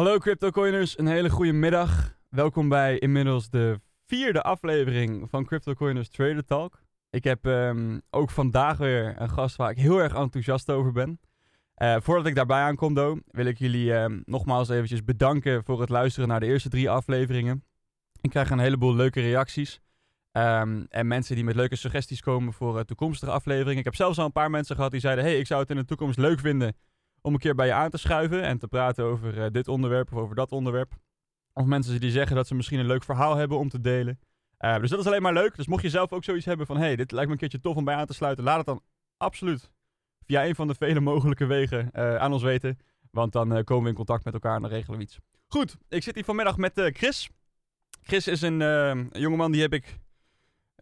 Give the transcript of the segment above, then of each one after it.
Hallo CryptoCoiners, een hele goede middag. Welkom bij inmiddels de vierde aflevering van CryptoCoiners Trader Talk. Ik heb ehm, ook vandaag weer een gast waar ik heel erg enthousiast over ben. Uh, voordat ik daarbij aankom, Do, wil ik jullie um, nogmaals eventjes bedanken voor het luisteren naar de eerste drie afleveringen. Ik krijg een heleboel leuke reacties. Um, en mensen die met leuke suggesties komen voor uh, toekomstige afleveringen. Ik heb zelfs al een paar mensen gehad die zeiden: Hey, ik zou het in de toekomst leuk vinden om een keer bij je aan te schuiven en te praten over uh, dit onderwerp of over dat onderwerp. Of mensen die zeggen dat ze misschien een leuk verhaal hebben om te delen. Uh, dus dat is alleen maar leuk. Dus mocht je zelf ook zoiets hebben van: Hey, dit lijkt me een keertje tof om bij aan te sluiten, laat het dan absoluut via een van de vele mogelijke wegen aan ons weten. Want dan komen we in contact met elkaar en dan regelen we iets. Goed, ik zit hier vanmiddag met Chris. Chris is een jongeman die heb ik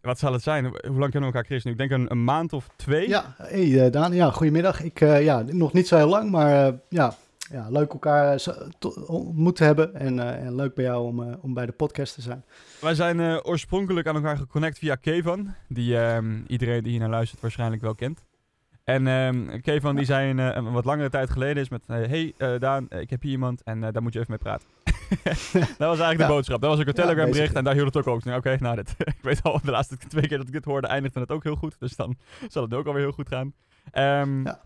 wat zal het zijn? Hoe lang kennen we elkaar, Chris? Nu? Ik denk een, een maand of twee. Ja, hey uh, Daan. Ja, goedemiddag. Ik, uh, ja, nog niet zo heel lang, maar uh, ja, ja, leuk elkaar ontmoet hebben. En, en leuk bij jou om, om bij de podcast te zijn. Wij zijn oorspronkelijk aan elkaar geconnect via Kevan. Die ehm, iedereen die hier naar luistert waarschijnlijk wel kent. En um, Kevan die zei een, een, wat langere tijd geleden is met... Hey Daan, ik heb hier iemand en daar moet je even mee praten. dat was eigenlijk de boodschap. Dat was ook een Telegram bericht en daar hield het ook ook. Oké, okay, nou, dit, ik weet al, de laatste twee keer dat ik dit hoorde, eindigde het ook heel goed. Dus dan zal het ook alweer heel goed gaan. Um, ja.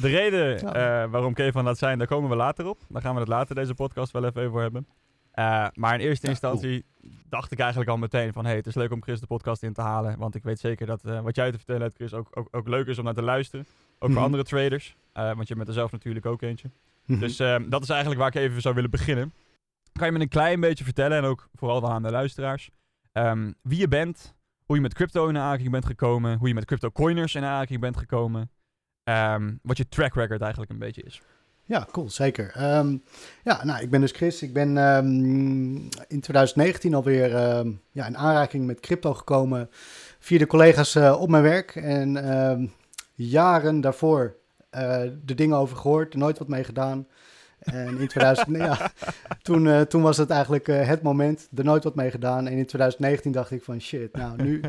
De reden uh, waarom Kevin laat zijn, daar komen we later op. Daar gaan we het later deze podcast wel even over hebben. Uh, maar in eerste instantie cool. Dacht ik eigenlijk al meteen van... hey, het is leuk om Chris de podcast in te halen. Want ik weet zeker dat uh, wat jij te vertellen hebt, Chris, ook, ook, ook leuk is om naar te luisteren. Ook mm voor Mhm. andere traders. want je bent er zelf natuurlijk ook eentje. Mm -hmm. Dus ehm, dat is eigenlijk waar ik even zou willen beginnen. Kan je me een klein beetje vertellen, en ook vooral dan aan de luisteraars, um, wie je bent, hoe je met crypto in aanraking bent gekomen, hoe je met crypto coiners in aanraking bent gekomen, um, wat je track record eigenlijk een beetje is. Ja, cool, zeker. Um, ja, nou, ik ben dus Chris. Ik ben in 2019 alweer ja, in aanraking met crypto gekomen via de collega's uh, op mijn werk. En jaren daarvoor uh, de dingen over gehoord, er nooit wat mee gedaan. En in 2000, ja, toen, uh, toen was het eigenlijk uh, het moment, er nooit wat mee gedaan. En in 2019 dacht ik van shit, nou nu,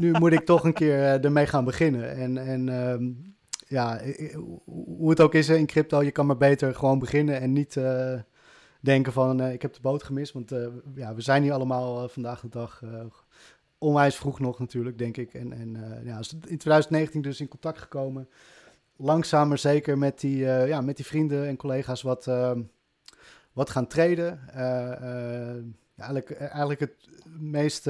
nu moet ik toch een keer uh, ermee gaan beginnen. En, en um, ja, hoe het ook is in crypto, je kan maar beter gewoon beginnen en niet denken van ik heb de boot gemist. Want ja, we zijn hier allemaal vandaag de dag onwijs vroeg nog natuurlijk, denk ik. En, en ja, in 2019 dus in contact gekomen langzaam maar zeker met die, ja, met die vrienden en collega's wat, uh, wat gaan treden. Ja, eigenlijk, eigenlijk het meest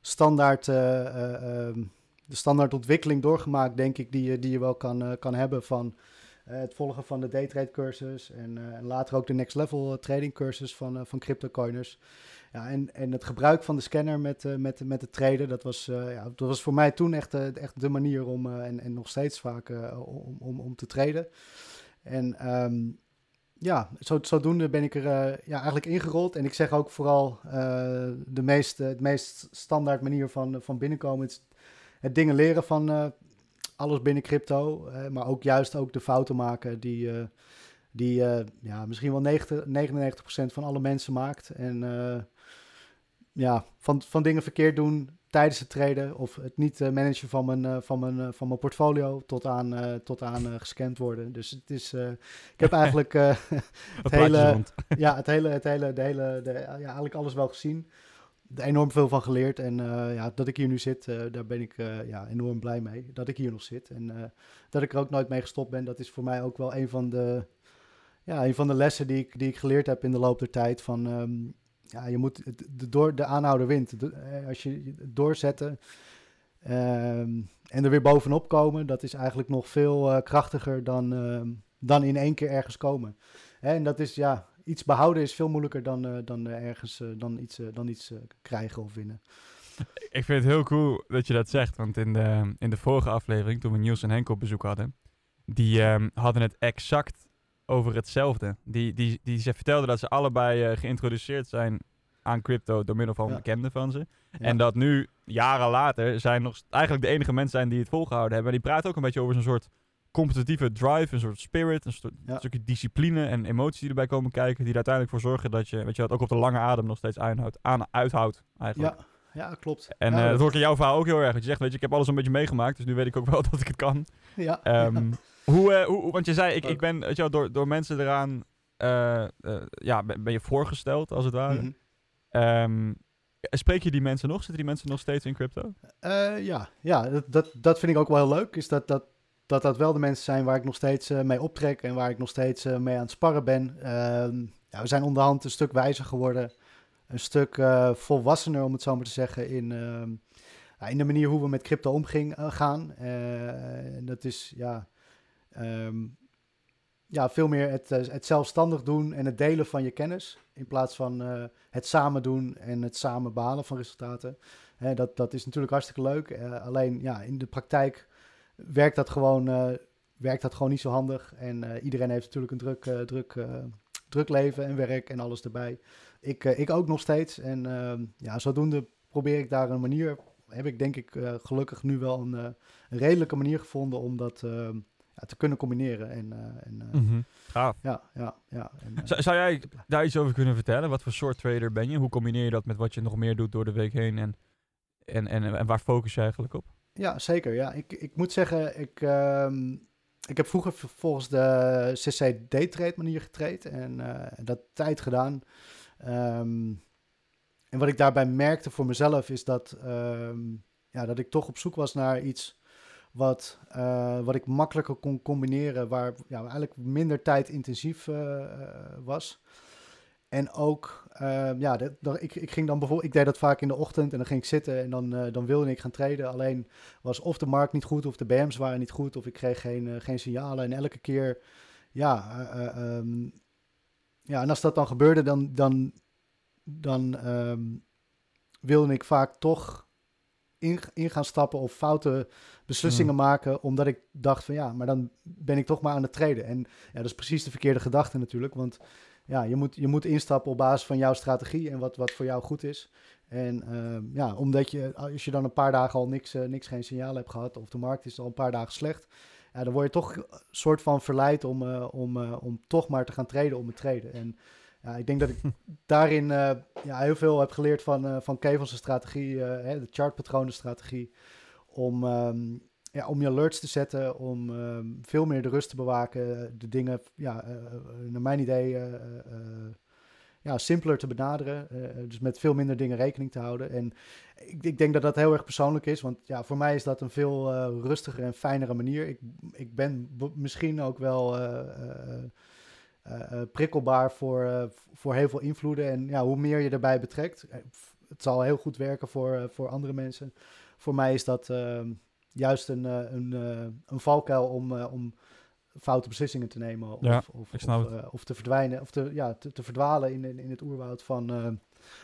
standaard, ehm, de standaard ontwikkeling doorgemaakt, denk ik, die, die je wel kan, kan hebben van het volgen van de daytrade cursus en later ook de next level trading cursus van, van CryptoCoiners. Ja, en, en het gebruik van de scanner met, met, met het traden, dat was, ja, dat was voor mij toen echt, echt de manier om, en, en nog steeds vaak, om, om, om te traden. En um, ja, zo, zodoende ben ik er ja, eigenlijk ingerold. En ik zeg ook vooral de meest, het meest standaard manier van, van binnenkomen. Het, het dingen leren van alles binnen crypto, maar ook juist ook de fouten maken die die uh, ja, misschien wel 90, 99% van alle mensen maakt. En ja, van, van dingen verkeerd doen tijdens het traden of het niet managen van mijn, van mijn, van mijn portfolio tot aan, tot aan gescand worden. Dus het is, ik heb eigenlijk het, hele, ja, het hele, het hele, de hele, de, ja, eigenlijk alles wel gezien. Enorm veel van geleerd en ja, dat ik hier nu zit, daar ben ik ja, enorm blij mee. Dat ik hier nog zit en dat ik er ook nooit mee gestopt ben, dat is voor mij ook wel een van de, ja, een van de lessen die ik, die ik geleerd heb in de loop der tijd. Van, um, ja, je moet de, door, de aanhouder wint. Als je doorzetten um, en er weer bovenop komen, dat is eigenlijk nog veel krachtiger dan, uh, dan in één keer ergens komen. En dat is, ja, iets behouden is veel moeilijker dan, uh, dan ergens, dan iets, dan iets krijgen of winnen. Ik vind het heel cool dat je dat zegt, want in de, in de vorige aflevering, toen we Niels en Henk op bezoek hadden, die um, hadden het exact over hetzelfde. Die, die, die ze vertelden dat ze allebei uh, geïntroduceerd zijn aan crypto door middel van ja. bekenden van ze. Ja. En dat nu, jaren later, zijn nog eigenlijk de enige mensen zijn die het volgehouden hebben. En die praten ook een beetje over zo'n soort competitieve drive, een soort spirit, een, soort, ja. een stukje discipline en emoties die erbij komen kijken, die er uiteindelijk voor zorgen dat je, weet je, dat ook op de lange adem nog steeds aanhoudt, aan, uithoudt eigenlijk. Ja. Ja, klopt. En ja, uh, dat hoor ik in jouw verhaal ook heel erg. Dat je zegt, weet je, ik heb alles een beetje meegemaakt, dus nu weet ik ook wel dat ik het kan. Ja. Um, hoe, uh, hoe, want je zei, ik, ik ben weet je wel, door, door mensen eraan eh, eh, ja, ben, ben je voorgesteld, als het ware. Mhm. Ehm, spreek je die mensen nog? Zitten die mensen nog steeds in crypto? Eh, ja, ja dat, dat, dat vind ik ook wel heel leuk. Is dat, dat, dat dat wel de mensen zijn waar ik nog steeds eh, mee optrek en waar ik nog steeds eh, mee aan het sparren ben. Ehm, ja, we zijn onderhand een stuk wijzer geworden. Een stuk eh, volwassener, om het zo maar te zeggen, in, ehm, in de manier hoe we met crypto omgaan. gaan. En dat is ja, ehm, ja, veel meer het, het zelfstandig doen en het delen van je kennis. In plaats van het samen doen en het samen behalen van resultaten. Dat, dat is natuurlijk hartstikke leuk. Alleen ja, in de praktijk werkt dat gewoon, eh, werkt dat gewoon niet zo handig. En eh, iedereen heeft natuurlijk een druk, eh, druk, druk leven en werk en alles erbij. Ik, ik ook nog steeds. En ehm, ja, zodoende probeer ik daar een manier. Heb ik denk ik gelukkig nu wel een, een redelijke manier gevonden om dat ehm, ja, te kunnen combineren. En, en Gaaf. ja, ja, ja. En, Zou, zou jij daar iets over kunnen vertellen? Wat voor soort trader ben je? Hoe combineer je dat met wat je nog meer doet door de week heen? En, en, en, en waar focus je eigenlijk op? Ja, zeker. Ja. Ik, ik moet zeggen, ik, ehm, ik heb vroeger volgens de CC Daytrade manier getraind en eh, dat tijd gedaan. Ehm, en wat ik daarbij merkte voor mezelf is dat, ehm, ja, dat ik toch op zoek was naar iets wat, eh, wat ik makkelijker kon combineren, waar ja, eigenlijk minder tijdintensief eh, eh, was. En ook, ehm, ja, dat, dat- ik, ik ging dan bijvoorbeeld, ik deed dat vaak in de ochtend en dan ging ik zitten en dan, eh, dan wilde ik gaan traden. Alleen was of de markt niet goed of de BM's waren niet goed of ik kreeg geen, eh, geen signalen. En elke keer, ja, eh, eh, ehm, ja, en als dat dan gebeurde, dan, dan, dan ehm, wilde ik vaak toch in, in gaan stappen of foute beslissingen maken, omdat ik dacht van ja, maar dan ben ik toch maar aan het traden. En ja, dat is precies de verkeerde gedachte natuurlijk, want ja, je moet, je moet instappen op basis van jouw strategie en wat, wat voor jou goed is. En ehm, ja, omdat je, als je dan een paar dagen al niks, eh, niks geen signaal hebt gehad, of de markt is al een paar dagen slecht, ja, dan word je toch een soort van verleid om, eh, om, eh, om toch maar te gaan traden om het traden. En ja, ik denk dat ik daarin ja, heel veel heb geleerd van, van Kevels' strategie, hè, de chartpatronenstrategie, om, ehm, ja, om je alerts te zetten, om ehm, veel meer de rust te bewaken, de dingen, ja, eh, eh, naar mijn idee, eh, ja, simpeler te benaderen. dus met veel minder dingen rekening te houden. En ik, ik denk dat dat heel erg persoonlijk is, want ja, voor mij is dat een veel rustiger en fijnere manier. Ik, ik ben misschien ook wel prikkelbaar voor, voor heel veel invloeden. En ja, hoe meer je erbij betrekt, het zal heel goed werken voor, voor andere mensen. Voor mij is dat ehm, juist een, eh, een, eh, een valkuil om, eh, om foute beslissingen te nemen. Of, Ja, of, of, of te verdwijnen, of te, ja, te, te verdwalen in, in, in het oerwoud van,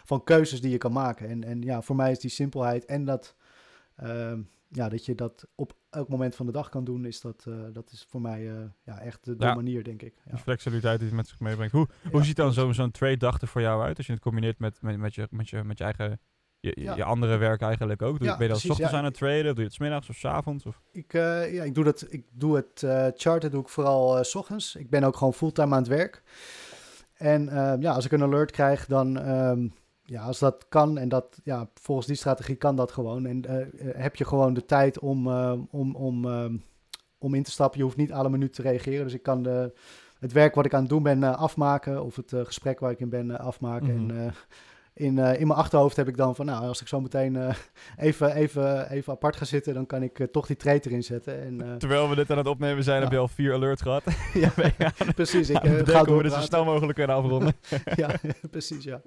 van keuzes die je kan maken. En, en ja, voor mij is die simpelheid en dat, ehm, ja, dat je dat op elk moment van de dag kan doen, is dat, dat is voor mij ja, echt de, de Ja. manier, denk ik. Ja. Die flexibiliteit die het met zich meebrengt. Hoe, hoe ziet dan zo- zo'n trade dag er voor jou uit? Als je het combineert met, met, met, je, met, je, met je eigen... Je, je- Ja. je andere werk eigenlijk ook. Doe, Ja, ben je dan ochtends ja. aan het traden? Of doe je het 's middags of 's avonds? Of? Ik, eh, ja, ik doe, dat, ik doe het eh, charten doe ik vooral eh, s ochtends. Ik ben ook gewoon fulltime aan het werk. En ja, als ik een alert krijg, dan ehm, ja, als dat kan en dat ja, volgens die strategie kan dat gewoon. En heb je gewoon de tijd om, om, om, ehm, om in te stappen. Je hoeft niet alle minuten te reageren. Dus ik kan de, het werk wat ik aan het doen ben afmaken. Of het gesprek waar ik in ben afmaken. Mhm. En in, eh, in mijn achterhoofd heb ik dan van, nou, als ik zo meteen eh, even, even, even apart ga zitten, dan kan ik eh, toch die trade erin zetten. En, Terwijl we dit aan het opnemen zijn, Ja. heb je al vier alerts gehad. ja, aan- precies. Ik ga hoe we dit zo doorpraten. snel mogelijk kunnen afronden. Ja, precies, ja.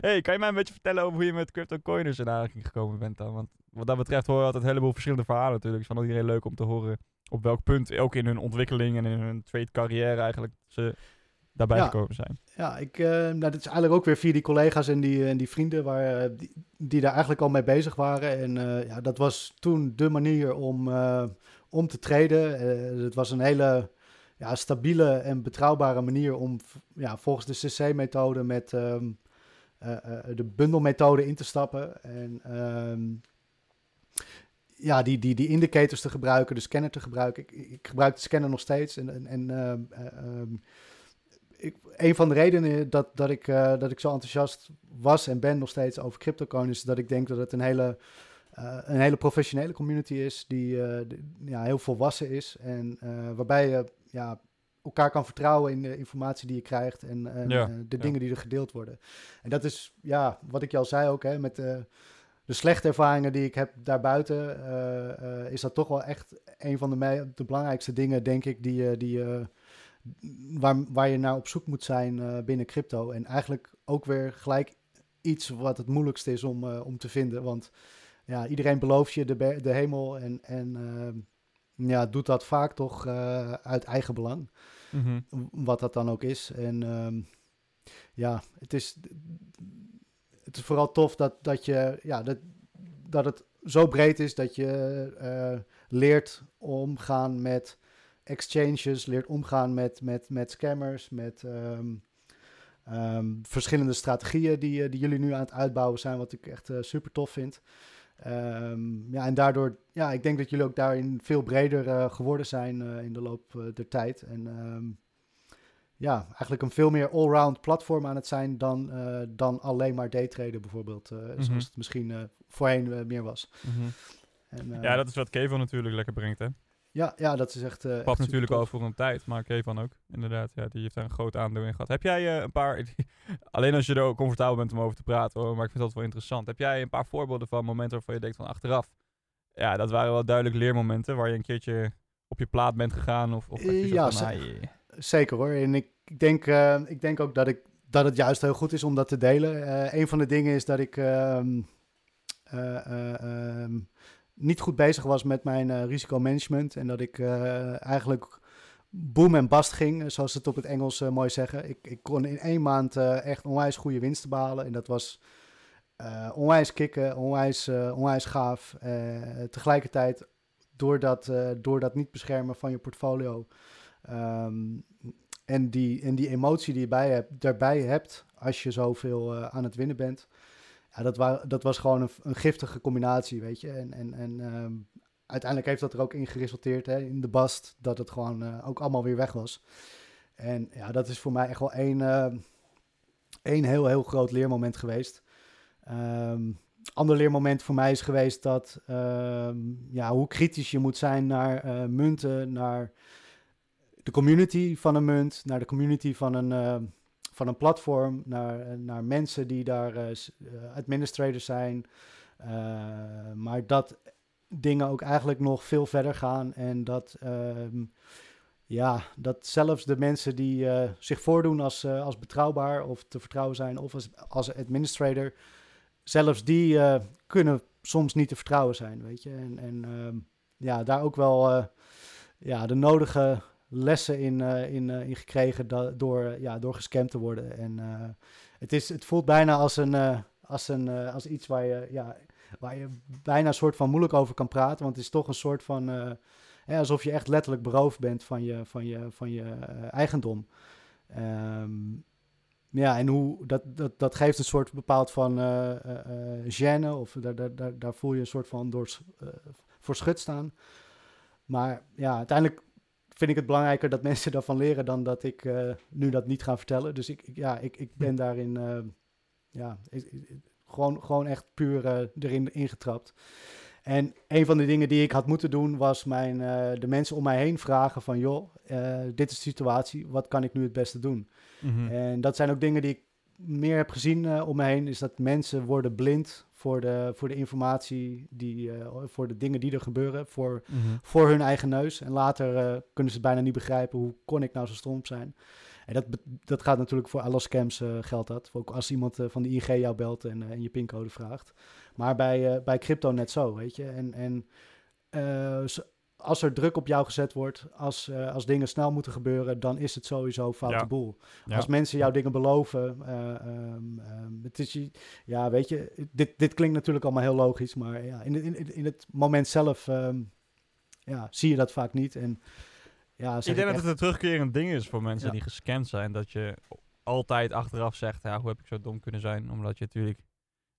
hey, kan je mij een beetje vertellen over hoe je met crypto coiners in aanraking gekomen bent dan? Want wat dat betreft hoor je altijd een heleboel verschillende verhalen natuurlijk. Het is van iedereen leuk om te horen op welk punt, ook in hun ontwikkeling en in hun trade carrière eigenlijk, ze daarbij Ja. gekomen zijn. Ja, ik, eh, nou, dit is eigenlijk ook weer via die collega's en die, en die vrienden waar, eh, die, die daar eigenlijk al mee bezig waren. En eh, ja, dat was toen de manier om, eh, om te traden. Eh, het was een hele ja, stabiele en betrouwbare manier om ja, volgens de CC-methode met eh, eh, de bundelmethode in te stappen. En ehm, ja, die, die, die indicators te gebruiken, de scanner te gebruiken. Ik, ik gebruik de scanner nog steeds. En, en, en eh, ehm, ik, een van de redenen dat, dat, ik, eh, dat ik zo enthousiast was en ben nog steeds over CryptoCoin is dat ik denk dat het een hele, eh, een hele professionele community is die, eh, die, ja, heel volwassen is en waarbij je ja, elkaar kan vertrouwen in de informatie die je krijgt en, en Ja, de ja. dingen die er gedeeld worden. En dat is, ja, wat ik je al zei ook, hè, met de, de slechte ervaringen die ik heb daarbuiten, is dat toch wel echt een van de, me- de belangrijkste dingen, denk ik, die, die, waar, waar je naar op zoek moet zijn eh, binnen crypto. En eigenlijk ook weer gelijk iets wat het moeilijkste is om, eh, om te vinden. Want ja, iedereen belooft je de, de hemel en, en ehm, ja, doet dat vaak toch eh, uit eigen belang. Mhm. Wat dat dan ook is. En ehm, ja, het is, het is vooral tof dat, dat, je, ja, dat, dat het zo breed is dat je leert omgaan met exchanges, leert omgaan met, met, met scammers, met ehm, ehm, verschillende strategieën die, eh, die jullie nu aan het uitbouwen zijn, wat ik echt eh, super tof vind. Ehm, ja, en daardoor, ja, ik denk dat jullie ook daarin veel breder eh, geworden zijn in de loop der tijd. En ja, eigenlijk een veel meer allround platform aan het zijn dan, dan alleen maar daytraden bijvoorbeeld, eh, Mhm. zoals het misschien voorheen meer was. Mhm. En, Ja, dat is wat Kevin natuurlijk lekker brengt, hè? Ja, ja, dat is echt. eh echt Pap natuurlijk al voor een tijd, maar Kevin ook. Inderdaad, ja, die heeft daar een groot aandeel in gehad. Heb jij eh, een paar, alleen als je er ook comfortabel bent om over te praten, hoor, maar ik vind dat wel interessant. Heb jij een paar voorbeelden van momenten waarvan je denkt van achteraf, ja, dat waren wel duidelijk leermomenten waar je een keertje op je plaat bent gegaan of, of Ja, van, Zeker hoor. En ik ik denk, eh, ik denk ook dat, ik, dat het juist heel goed is om dat te delen. Eh een van de dingen is dat ik ehm, eh, eh, ehm, niet goed bezig was met mijn eh, risicomanagement. En dat ik eh, eigenlijk boom en bast ging, zoals ze het op het Engels eh, mooi zeggen. Ik, ik kon in één maand eh, echt onwijs goede winsten behalen. En dat was eh, onwijs kicken, onwijs, eh, onwijs gaaf. Eh, tegelijkertijd, door dat, eh, door dat niet beschermen van je portfolio... ehm, en, die, en die emotie die je bij hebt, daarbij hebt als je zoveel eh, aan het winnen bent. Ja, dat, wa- dat was gewoon een, een giftige combinatie, weet je. En, en, en ehm, uiteindelijk heeft dat er ook in geresulteerd, hè, in de bast, dat het gewoon eh, ook allemaal weer weg was. En ja, dat is voor mij echt wel één, eh, één heel, heel groot leermoment geweest. Ehm ander leermoment voor mij is geweest dat, ja, hoe kritisch je moet zijn naar eh, munten, naar de community van een munt, naar de community van een, van een platform, naar, naar mensen die daar eh, eh, administrators zijn. Eh, maar dat dingen ook eigenlijk nog veel verder gaan en dat, ehm, ja, dat zelfs de mensen die zich voordoen als, als betrouwbaar of te vertrouwen zijn of als, als administrator, zelfs die kunnen soms niet te vertrouwen zijn, weet je. En, en ehm, ja, daar ook wel ja, de nodige lessen in, eh, in, eh, in gekregen door, ja, door gescamd te worden. En eh, het, is, het voelt bijna als, een, als, een, als iets waar je, ja, waar je bijna een soort van moeilijk over kan praten. Want het is toch een soort van... alsof je echt letterlijk beroofd bent van je, van je, van je eigendom. Ehm, ja, en hoe, dat, dat, dat geeft een soort bepaald van eh, gêne. Of daar, daar, daar, daar voel je een soort van door, eh, voor schut staan. Maar ja, uiteindelijk vind ik het belangrijker dat mensen daarvan leren dan dat ik eh, nu dat niet ga vertellen. Dus ik, ik- ja, ik, ik ben daarin eh, ja, ik- ik- gewoon, gewoon echt puur eh, erin ingetrapt. En een van de dingen die ik had moeten doen was mijn, de mensen om mij heen vragen van... joh, dit is de situatie, wat kan ik nu het beste doen? Mhm. En dat zijn ook dingen die ik meer heb gezien om me heen. Is dat mensen worden blind voor de, voor de informatie, die, eh, voor de dingen die er gebeuren. Voor, Mhm. voor hun eigen neus. En later eh, kunnen ze bijna niet begrijpen hoe kon ik nou zo stom zijn. En dat, dat gaat natuurlijk voor alle scams eh geldt dat. Ook als iemand van de IG jou belt en, en je pincode vraagt. Maar bij, bij crypto net zo, weet je. En, en als er druk op jou gezet wordt, als, eh, als dingen snel moeten gebeuren, dan is het sowieso foute Ja. boel. Ja. Als mensen jou dingen beloven, eh, ehm, ehm, het is, ja, weet je, dit, dit klinkt natuurlijk allemaal heel logisch, maar ja, in, in, in het moment zelf ehm, ja, zie je dat vaak niet. En, ja, Ik denk dat echt- het een terugkerend ding is voor mensen Ja. die gescamd zijn. Dat je altijd achteraf zegt, ja, hoe heb ik zo dom kunnen zijn? Omdat je natuurlijk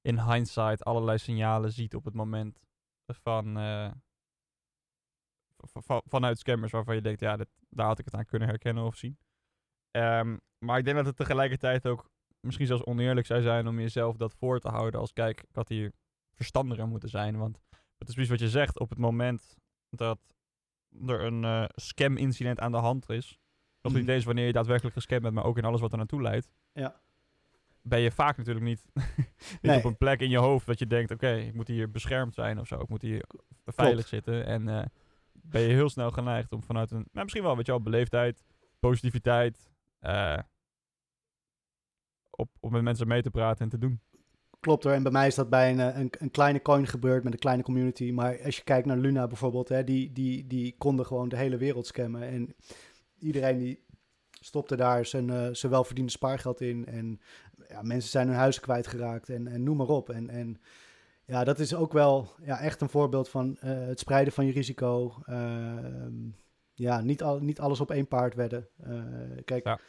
in hindsight allerlei signalen ziet op het moment van, eh, vanuit scammers waarvan je denkt, ja, dit, daar had ik het aan kunnen herkennen of zien. Ehm, maar ik denk dat het tegelijkertijd ook misschien zelfs oneerlijk zou zijn om jezelf dat voor te houden als, kijk, ik had hier verstandiger moeten zijn. Want het is precies wat je zegt, op het moment dat er een eh, scam-incident aan de hand is, nog Mhm. niet eens wanneer je daadwerkelijk gescamd bent, maar ook in alles wat er naartoe leidt, Ja. ben je vaak natuurlijk niet, niet Nee. op een plek in je hoofd dat je denkt, oké, ik moet hier beschermd zijn of zo, ik moet hier veilig zitten. En eh, ben je heel snel geneigd om vanuit een, nou, misschien wel, weet je wel, beleefdheid, positiviteit, eh, op, met mensen mee te praten en te doen. Klopt hoor, en bij mij is dat bij een, eh, een, een kleine coin gebeurd met een kleine community. Maar als je kijkt naar Luna bijvoorbeeld, hè, die, die, die konden gewoon de hele wereld scammen. En iedereen die stopte daar zijn, eh, zijn welverdiende spaargeld in. En ja, mensen zijn hun huizen kwijtgeraakt en, en noem maar op. En, en ja, dat is ook wel ja, echt een voorbeeld van eh, het spreiden van je risico. Ehm, ja, niet, al, niet alles op één paard wedden. Eh, kijk, Ja.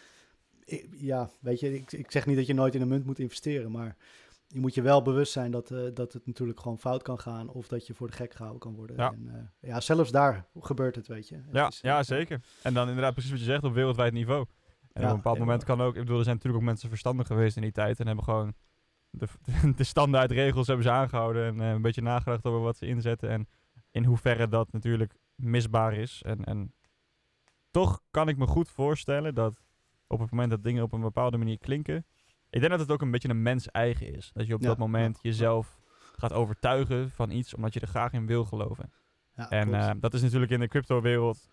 ik- ja, weet je, ik, ik zeg niet dat je nooit in een munt moet investeren, maar je moet je wel bewust zijn dat, eh, dat het natuurlijk gewoon fout kan gaan of dat je voor de gek gehouden kan worden. Ja. En, ja, zelfs daar gebeurt het, weet je. Het Ja, is, ja, zeker. En dan inderdaad precies wat je zegt op wereldwijd niveau. En Ja, op een bepaald en- moment kan ook, ik bedoel, er zijn natuurlijk ook mensen verstandig geweest in die tijd en hebben gewoon de, de standaard regels hebben ze aangehouden en eh, een beetje nagedacht over wat ze inzetten en in hoeverre dat natuurlijk misbaar is. En, en toch kan ik me goed voorstellen dat op het moment dat dingen op een bepaalde manier klinken, ik denk dat het ook een beetje een mens eigen is. Dat je op Ja, dat moment ja, ja. jezelf gaat overtuigen van iets omdat je er graag in wil geloven. ja, En eh, dat is natuurlijk in de crypto-wereld.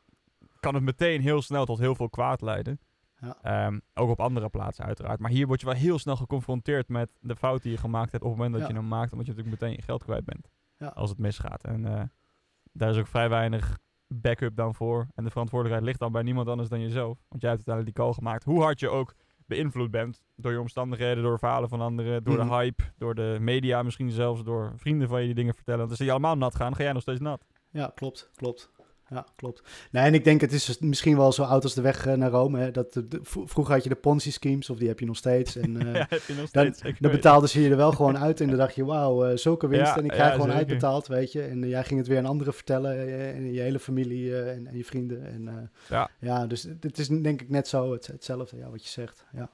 Kan het meteen heel snel tot heel veel kwaad leiden. Ja. Ehm, ook op andere plaatsen, uiteraard. Maar hier word je wel heel snel geconfronteerd met de fout die je gemaakt hebt. op het moment dat Ja. je hem maakt. Omdat je natuurlijk meteen je geld kwijt bent. Ja. Als het misgaat. En eh, daar is ook vrij weinig backup dan voor. En de verantwoordelijkheid ligt dan bij niemand anders dan jezelf. Want jij hebt uiteindelijk die call gemaakt. Hoe hard je ook beïnvloed bent. door je omstandigheden, door verhalen van anderen. door Mhm. de hype, door de media misschien zelfs. door vrienden van je die dingen vertellen. Want als die allemaal nat gaan, ga jij nog steeds nat. Ja, klopt, klopt. Ja, klopt. Nee, en ik denk het is dus misschien wel zo oud als de weg eh, naar Rome. Hè? Dat, de, vroeger had je de Ponzi-schemes, of die heb je nog steeds. En eh, ja, heb je nog dan, steeds. dan weten. betaalden ze je er wel gewoon uit en dan dacht je, wauw, eh, zulke winst. Ja, en ik krijg ja, gewoon zeker. uitbetaald, weet je. En jij ging het weer aan anderen vertellen, en je hele familie en, en je vrienden. En, Ja. ja, dus het is denk ik net zo het, hetzelfde, ja, wat je zegt. Ja,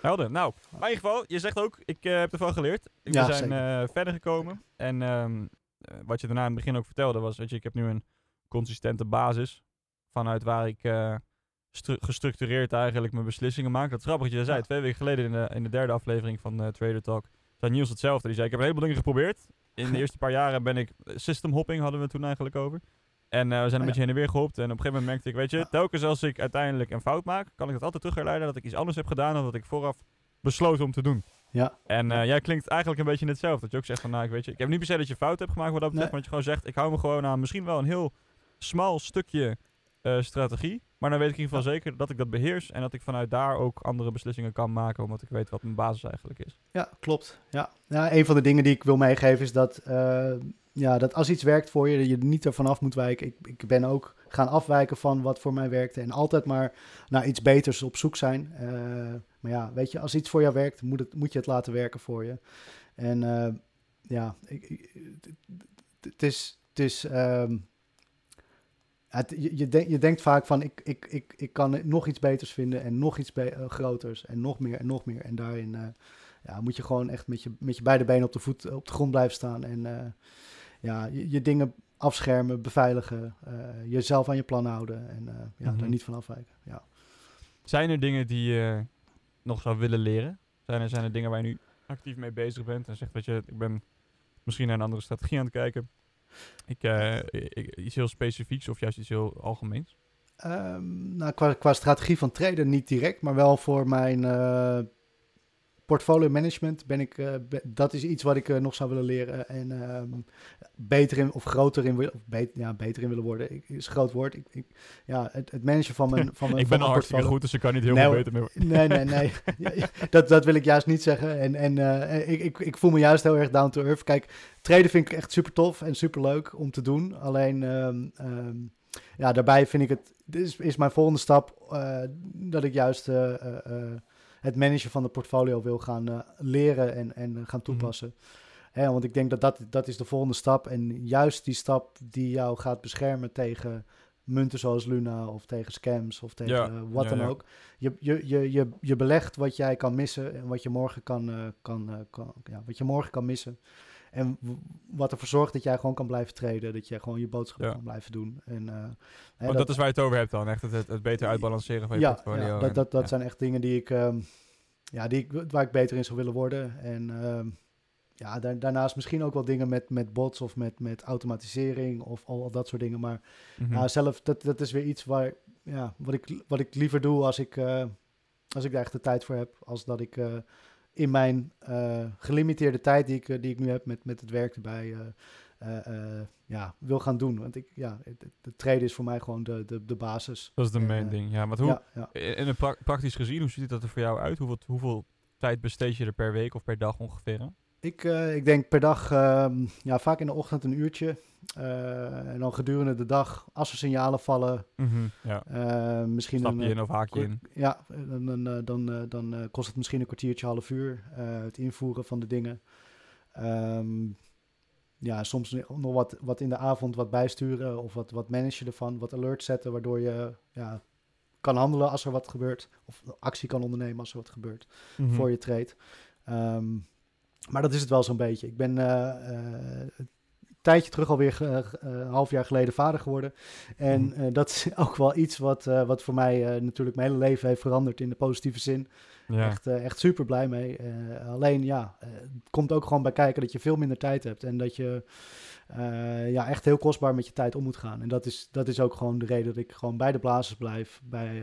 Helder. Nou, maar in ieder geval, je zegt ook, ik heb ervan geleerd. We zijn verder gekomen. En ehm, eh, wat je daarna in het begin ook vertelde was, weet je, ik heb nu een consistente basis vanuit waar ik eh, stru- gestructureerd eigenlijk mijn beslissingen maak. Dat is grappig dat je dat zei. Ja. Twee weken geleden in de, in de derde aflevering van eh, Trader Talk zei Niels hetzelfde. Die zei, ik heb een heleboel dingen geprobeerd. In de eerste paar jaren ben ik, system hopping hadden we toen eigenlijk over. En eh, we zijn een ja. beetje heen en weer gehopt. En op een gegeven moment merkte ik, weet je, Ja. telkens als ik uiteindelijk een fout maak, kan ik dat altijd terug herleiden dat ik iets anders heb gedaan dan wat ik vooraf besloten om te doen. ja, En eh, jij klinkt eigenlijk een beetje hetzelfde. Dat je ook zegt van, nou, ik weet je, ik heb niet per se dat je fout hebt gemaakt wat dat betreft, Nee. maar dat je gewoon zegt, ik hou me gewoon aan misschien wel een heel smal stukje eh, strategie. Maar dan weet ik in ieder geval zeker dat ik dat beheers en dat ik vanuit daar ook andere beslissingen kan maken, omdat ik weet wat mijn basis eigenlijk is. ja, klopt. Ja. ja, een van de dingen die ik wil meegeven is dat, eh, ja, dat als iets werkt voor je, dat je er niet ervan af moet wijken. Ik, ik ben ook gaan afwijken van wat voor mij werkte en altijd maar naar iets beters op zoek zijn. Eh, maar ja, weet je, als iets voor jou werkt, moet, het, moet je het laten werken voor je. En ja, ik, ik- het- het is, het is ehm, het, je, je, denk- je denkt vaak van, ik, ik, ik, ik kan nog iets beters vinden en nog iets be- eh, groters en nog meer en nog meer. En daarin eh, ja, moet je gewoon echt met je, met je beide benen op de, voet, op de grond blijven staan en eh, ja, je, je dingen afschermen, beveiligen, jezelf aan je plan houden en ja, Mhm. daar niet van afwijken. Ja. Zijn er dingen die je nog zou willen leren? Zijn er, zijn er dingen waar je nu actief mee bezig bent en zegt, weet je, ik ben misschien naar een andere strategie aan het kijken. Eh, ik- iets heel specifieks of juist iets heel algemeens? Ehm, nou, qua, qua strategie van traden niet direct, maar wel voor mijn eh, portfolio management ben ik, eh, be- dat is iets wat ik eh, nog zou willen leren en ehm, beter in of groter in, wil- of bet- ja, beter in willen worden. Ik, is een groot woord. Ik, ik, ja, het, het managen van mijn, van mijn ik ben al hartstikke portfolio. goed, dus ik kan niet heel Nee, veel beter meer. Nee, nee, nee. Ja, dat, dat wil ik juist niet zeggen. En, en eh, ik, ik, ik voel me juist heel erg down to earth. Kijk, traden vind ik echt super tof en super leuk om te doen. Alleen, ehm, ehm, ja, daarbij vind ik het, dit is, is mijn volgende stap dat ik juist het managen van de portfolio wil gaan eh, leren en, en gaan toepassen. Hè, want ik denk dat, dat dat is de volgende stap. En juist die stap die jou gaat beschermen tegen munten zoals Luna of tegen scams of tegen Ja, eh, wat ja, dan ja. ook. Je, je, je, je, je belegt wat jij kan missen en wat je morgen kan, eh, kan, kan ja, wat je morgen kan missen. En wat ervoor zorgt dat jij gewoon kan blijven treden. Dat je gewoon je boodschappen Ja. kan blijven doen. En, eh, hè, Want dat, is waar je het over hebt dan. Echt het, het, beter uitbalanceren van je ja, portfolio. ja, en- dat, dat, dat ja. zijn echt dingen die ik, ehm, ja, die ik, waar ik beter in zou willen worden. En ehm, ja, daar, daarnaast misschien ook wel dingen met, met bots of met, met automatisering of al, al dat soort dingen. Maar Mhm. zelf, dat, dat is weer iets waar, ja, wat, ik, wat ik liever doe als ik, eh, als ik daar echt de tijd voor heb. Als dat ik eh, in mijn eh, gelimiteerde tijd die ik, eh, die ik nu heb met, met het werk erbij, eh, ja, wil gaan doen. Want ik, ja, het traden is voor mij gewoon de, de, de basis. dat is de main ding. Ja, maar hoe, Ja, ja. in pra- praktisch gezien, hoe ziet dat er voor jou uit? Hoeveel, hoeveel tijd besteed je er per week of per dag ongeveer? aan? Ik, eh, ik denk per dag, ehm, ja, vaak in de ochtend een uurtje. Eh, en dan gedurende de dag, als er signalen vallen, Ja. eh, misschien Stap een, je in of haak je in? Ja, dan, dan, dan, dan kost het misschien een kwartiertje, half uur. het invoeren van de dingen. Ehm, ja, soms nog wat, wat in de avond wat bijsturen of wat, wat managen ervan, wat alerts zetten, waardoor je ja, kan handelen als er wat gebeurt. Of actie kan ondernemen als er wat gebeurt Mhm. voor je trade. Ehm, maar dat is het wel zo'n beetje. Ik ben eh, eh, een tijdje terug alweer ge- eh, een half jaar geleden vader geworden. En eh, dat is ook wel iets wat, wat voor mij natuurlijk mijn hele leven heeft veranderd in de positieve zin. Ja. Echt, echt super blij mee. Alleen ja, het komt ook gewoon bij kijken dat je veel minder tijd hebt. En dat je ja, echt heel kostbaar met je tijd om moet gaan. En dat is, dat is ook gewoon de reden dat ik gewoon bij de blazers blijf. Bij,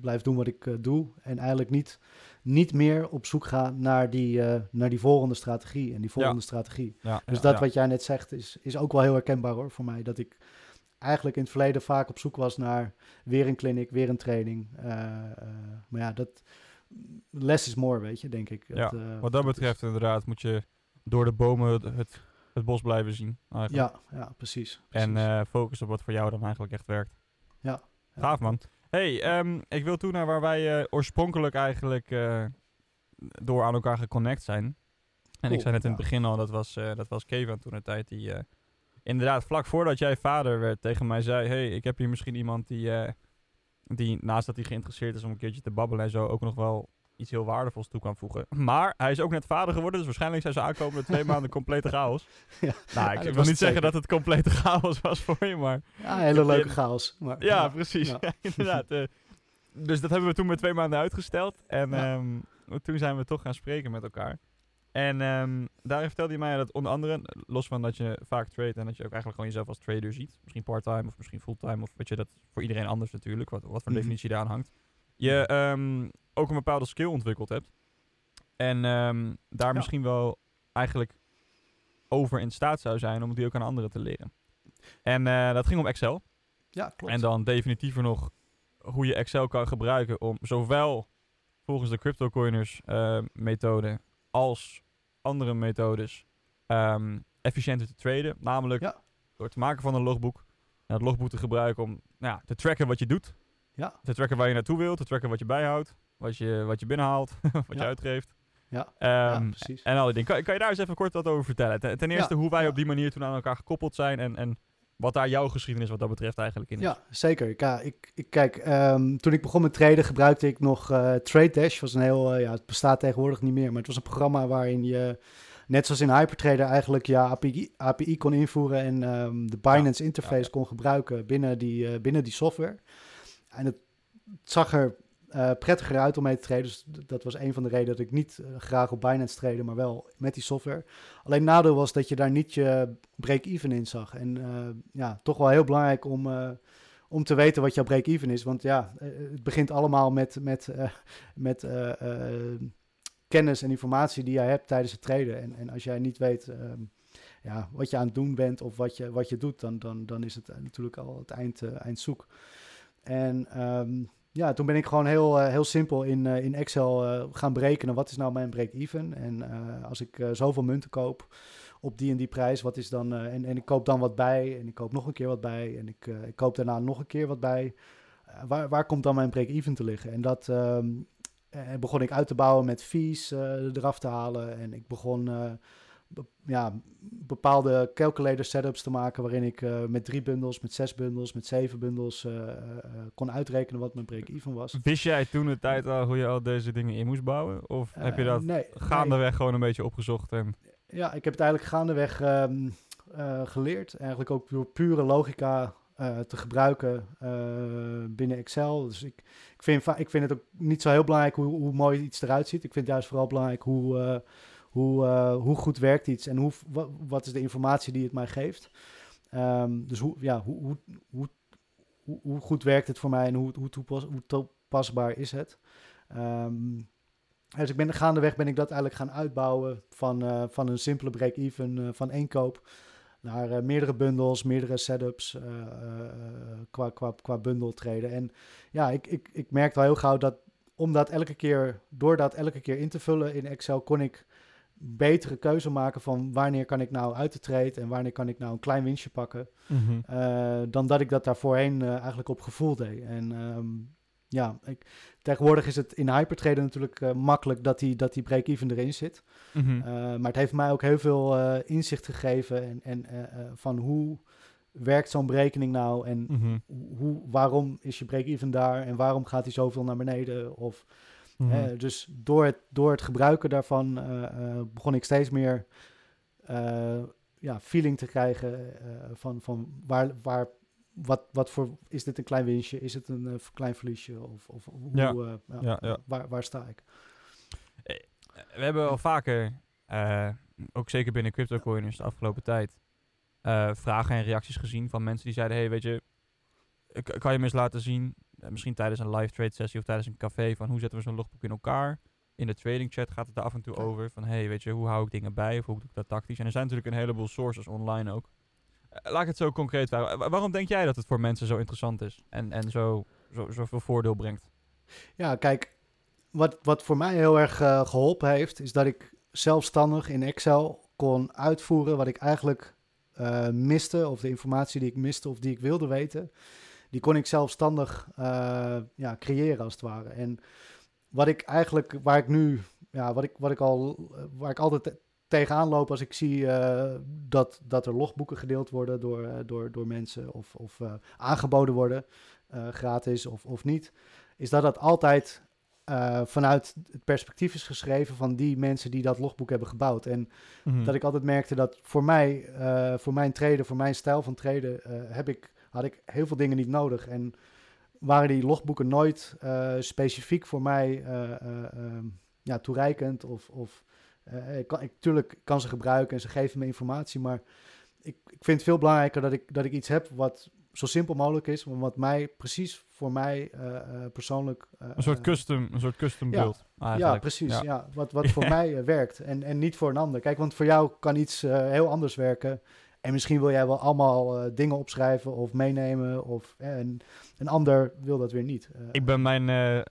blijf doen wat ik doe. En eigenlijk niet, niet meer op zoek ga naar die, eh, naar die volgende strategie. En die volgende strategie. Ja, Dus dat wat jij net zegt is, is ook wel heel herkenbaar hoor voor mij. Dat ik eigenlijk in het verleden vaak op zoek was naar weer een clinic, weer een training. Eh, eh, maar ja, dat less is more, weet je, denk ik. Ja, Wat dat betreft inderdaad moet je door de bomen het, het, bos blijven zien. eigenlijk. Ja, ja, precies. En focus op wat voor jou dan eigenlijk echt werkt. Ja, ja. Gaaf man. Hey, ehm, ik wil toe naar waar wij eh, oorspronkelijk eigenlijk eh, door aan elkaar geconnect zijn. En ik zei net in het begin al, dat was, eh dat was Kevin toen een tijd die... inderdaad, vlak voordat jij vader werd tegen mij zei... hey, ik heb hier misschien iemand die, die naast dat hij geïnteresseerd is om een keertje te babbelen en zo... ook nog wel iets heel waardevols toe kan voegen. Maar hij is ook net vader geworden, dus waarschijnlijk zijn ze aankomende twee maanden complete chaos. Ja. Nou, ik wil niet zeggen zeker. dat het complete chaos was voor je, maar... Ja, hele leuke je- chaos. Maar, Ja, precies. ja. Inderdaad. eh. dus dat hebben we toen met twee maanden uitgesteld. En ehm, toen zijn we toch gaan spreken met elkaar. En ehm, daar vertelde hij mij dat onder andere, los van dat je vaak trade en dat je ook eigenlijk gewoon jezelf als trader ziet. Misschien part-time of misschien fulltime of weet je, dat voor iedereen anders natuurlijk, wat, wat voor Mhm. definitie daar aan hangt. Je ehm, ook een bepaalde skill ontwikkeld hebt. En ehm, daar Ja. misschien wel eigenlijk over in staat zou zijn om die ook aan anderen te leren. En eh, dat ging om Excel. Ja, klopt. En dan definitiever nog hoe je Excel kan gebruiken om zowel volgens de CryptoCoiners eh methode als andere methodes ehm, efficiënter te traden. Namelijk Ja. door het maken van een logboek. En dat logboek te gebruiken om nou, te tracken wat je doet. Ja. Te tracken waar je naartoe wilt. Te tracken wat je bijhoudt. Wat je, wat je binnenhaalt. wat je Ja. uitgeeft. Ja. Ehm, ja, precies. en al die dingen. Kan, kan je daar eens even kort wat over vertellen? Ten, ten eerste hoe wij ja. op die manier toen aan elkaar gekoppeld zijn. En, en wat daar jouw geschiedenis wat dat betreft eigenlijk in is. Ja, zeker. Ja, ik, ik, kijk, ehm, toen ik begon met traden gebruikte ik nog eh Trade Dash. Was een heel, eh, ja, het bestaat tegenwoordig niet meer, maar het was een programma waarin je, net zoals in Hypertrader, eigenlijk je API, API kon invoeren en ehm, de Binance interface ja, ja. kon gebruiken binnen die, eh, binnen die software. En het, zag er eh, prettiger uit om mee te traden. Dus dat was een van de redenen dat ik niet eh, graag op Binance trade, maar wel met die software. Alleen nadeel was dat je daar niet je break-even in zag. En eh, ja, toch wel heel belangrijk om, om te weten wat jouw break-even is. Want ja, het begint allemaal met, met, met kennis en informatie die jij hebt tijdens het traden. En, en als jij niet weet ehm, ja, wat je aan het doen bent of wat je, wat je doet, dan, dan, dan is het natuurlijk al het eind, eh, eindzoek. En ehm, ja, toen ben ik gewoon heel, eh, heel simpel in, eh, in Excel eh, gaan berekenen. Wat is nou mijn break-even? En als ik zoveel munten koop op die en die prijs, wat is dan... en, en ik koop dan wat bij en ik koop nog een keer wat bij. En ik, ik koop daarna nog een keer wat bij. Waar, waar komt dan mijn break-even te liggen? En dat ehm, eh, begon ik uit te bouwen met fees eraf te halen. En ik begon... be- ja, bepaalde calculator setups te maken waarin ik eh, met drie bundels, met zes bundels, met zeven bundels eh, eh, kon uitrekenen wat mijn break-even was. Wist jij toen de tijd al hoe je al deze dingen in moest bouwen? Of heb je dat nee, gaandeweg gewoon een beetje opgezocht? En... Ja, ik heb het eigenlijk gaandeweg um, geleerd. Eigenlijk ook door pure logica te gebruiken binnen Excel. Dus ik, ik, vind, ik vind het ook niet zo heel belangrijk hoe, hoe mooi iets eruit ziet. Ik vind het juist vooral belangrijk hoe, hoe, hoe goed werkt iets en hoe, wat, is de informatie die het mij geeft. Um, dus hoe, ja, hoe, hoe, hoe, hoe, goed werkt het voor mij en hoe, hoe, toepas, hoe toepasbaar is het? Um, dus ik ben gaandeweg ben ik dat eigenlijk gaan uitbouwen van, uh, van een simpele break-even uh, van één koop naar meerdere bundels, meerdere setups qua, qua, qua. En ja, ik, ik, ik merkte al heel gauw dat om dat elke keer, door dat elke keer in te vullen in Excel, kon ik betere keuze maken van wanneer kan ik nou uit de trade en wanneer kan ik nou een klein winstje pakken. Mm dan dat ik dat daar voorheen eigenlijk op gevoel deed. En um, ja, ik, tegenwoordig is het in hypertraden natuurlijk uh, makkelijk dat die, dat die break-even erin zit. Mm maar het heeft mij ook heel veel inzicht gegeven en, en van hoe werkt zo'n berekening nou en mm hoe, waarom is je break-even daar en waarom gaat hij zoveel naar beneden of... Mm dus door het, door het gebruiken daarvan begon ik steeds meer ja, feeling te krijgen van, van waar, waar wat, wat voor, is dit een klein winstje? Is het een uh, klein verliesje? Of, of hoe, ja. Uh, ja, ja, Waar, waar sta ik? Eh, we hebben al vaker, ook zeker binnen CryptoCoiners de afgelopen tijd, vragen en reacties gezien van mensen die zeiden, hey, weet je, kan je me eens laten zien, misschien tijdens een live trade sessie of tijdens een café, van hoe zetten we zo'n logboek in elkaar? In de trading chat gaat het er af en toe over van, hey, weet je, hoe hou ik dingen bij of hoe doe ik dat tactisch? En er zijn natuurlijk een heleboel sources online ook. Eh, laat ik het zo concreet vragen. Waarom denk jij dat het voor mensen zo interessant is en, en zo, zo, zoveel voordeel brengt? Ja, kijk, wat, wat voor mij heel erg uh, geholpen heeft, is dat ik zelfstandig in Excel kon uitvoeren wat ik eigenlijk miste, of de informatie die ik miste of die ik wilde weten, die kon ik zelfstandig uh, ja, creëren als het ware. En wat ik eigenlijk, waar ik nu, ja, wat ik, wat ik al, waar ik altijd tegenaan loop als ik zie uh, dat, dat er logboeken gedeeld worden door, uh, door, door mensen of, of uh, aangeboden worden, gratis of, of niet, is dat dat altijd vanuit het perspectief is geschreven van die mensen die dat logboek hebben gebouwd. En mm-hmm. dat ik altijd merkte dat voor mij, voor mijn treden, voor mijn stijl van treden, heb ik, had ik heel veel dingen niet nodig. En waren die logboeken nooit specifiek voor mij ja, toereikend of, of ik kan, ik, tuurlijk kan ze gebruiken en ze geven me informatie, maar ik, ik vind het veel belangrijker dat ik, dat ik iets heb wat zo simpel mogelijk is, wat mij precies voor mij uh, persoonlijk... een soort custom, een soort custom build. Ja, precies. Ja. wat, wat voor mij werkt en, en niet voor een ander. Kijk, want voor jou kan iets heel anders werken. En misschien wil jij wel allemaal dingen opschrijven of meenemen. Of, en een ander wil dat weer niet. ik ben mijn,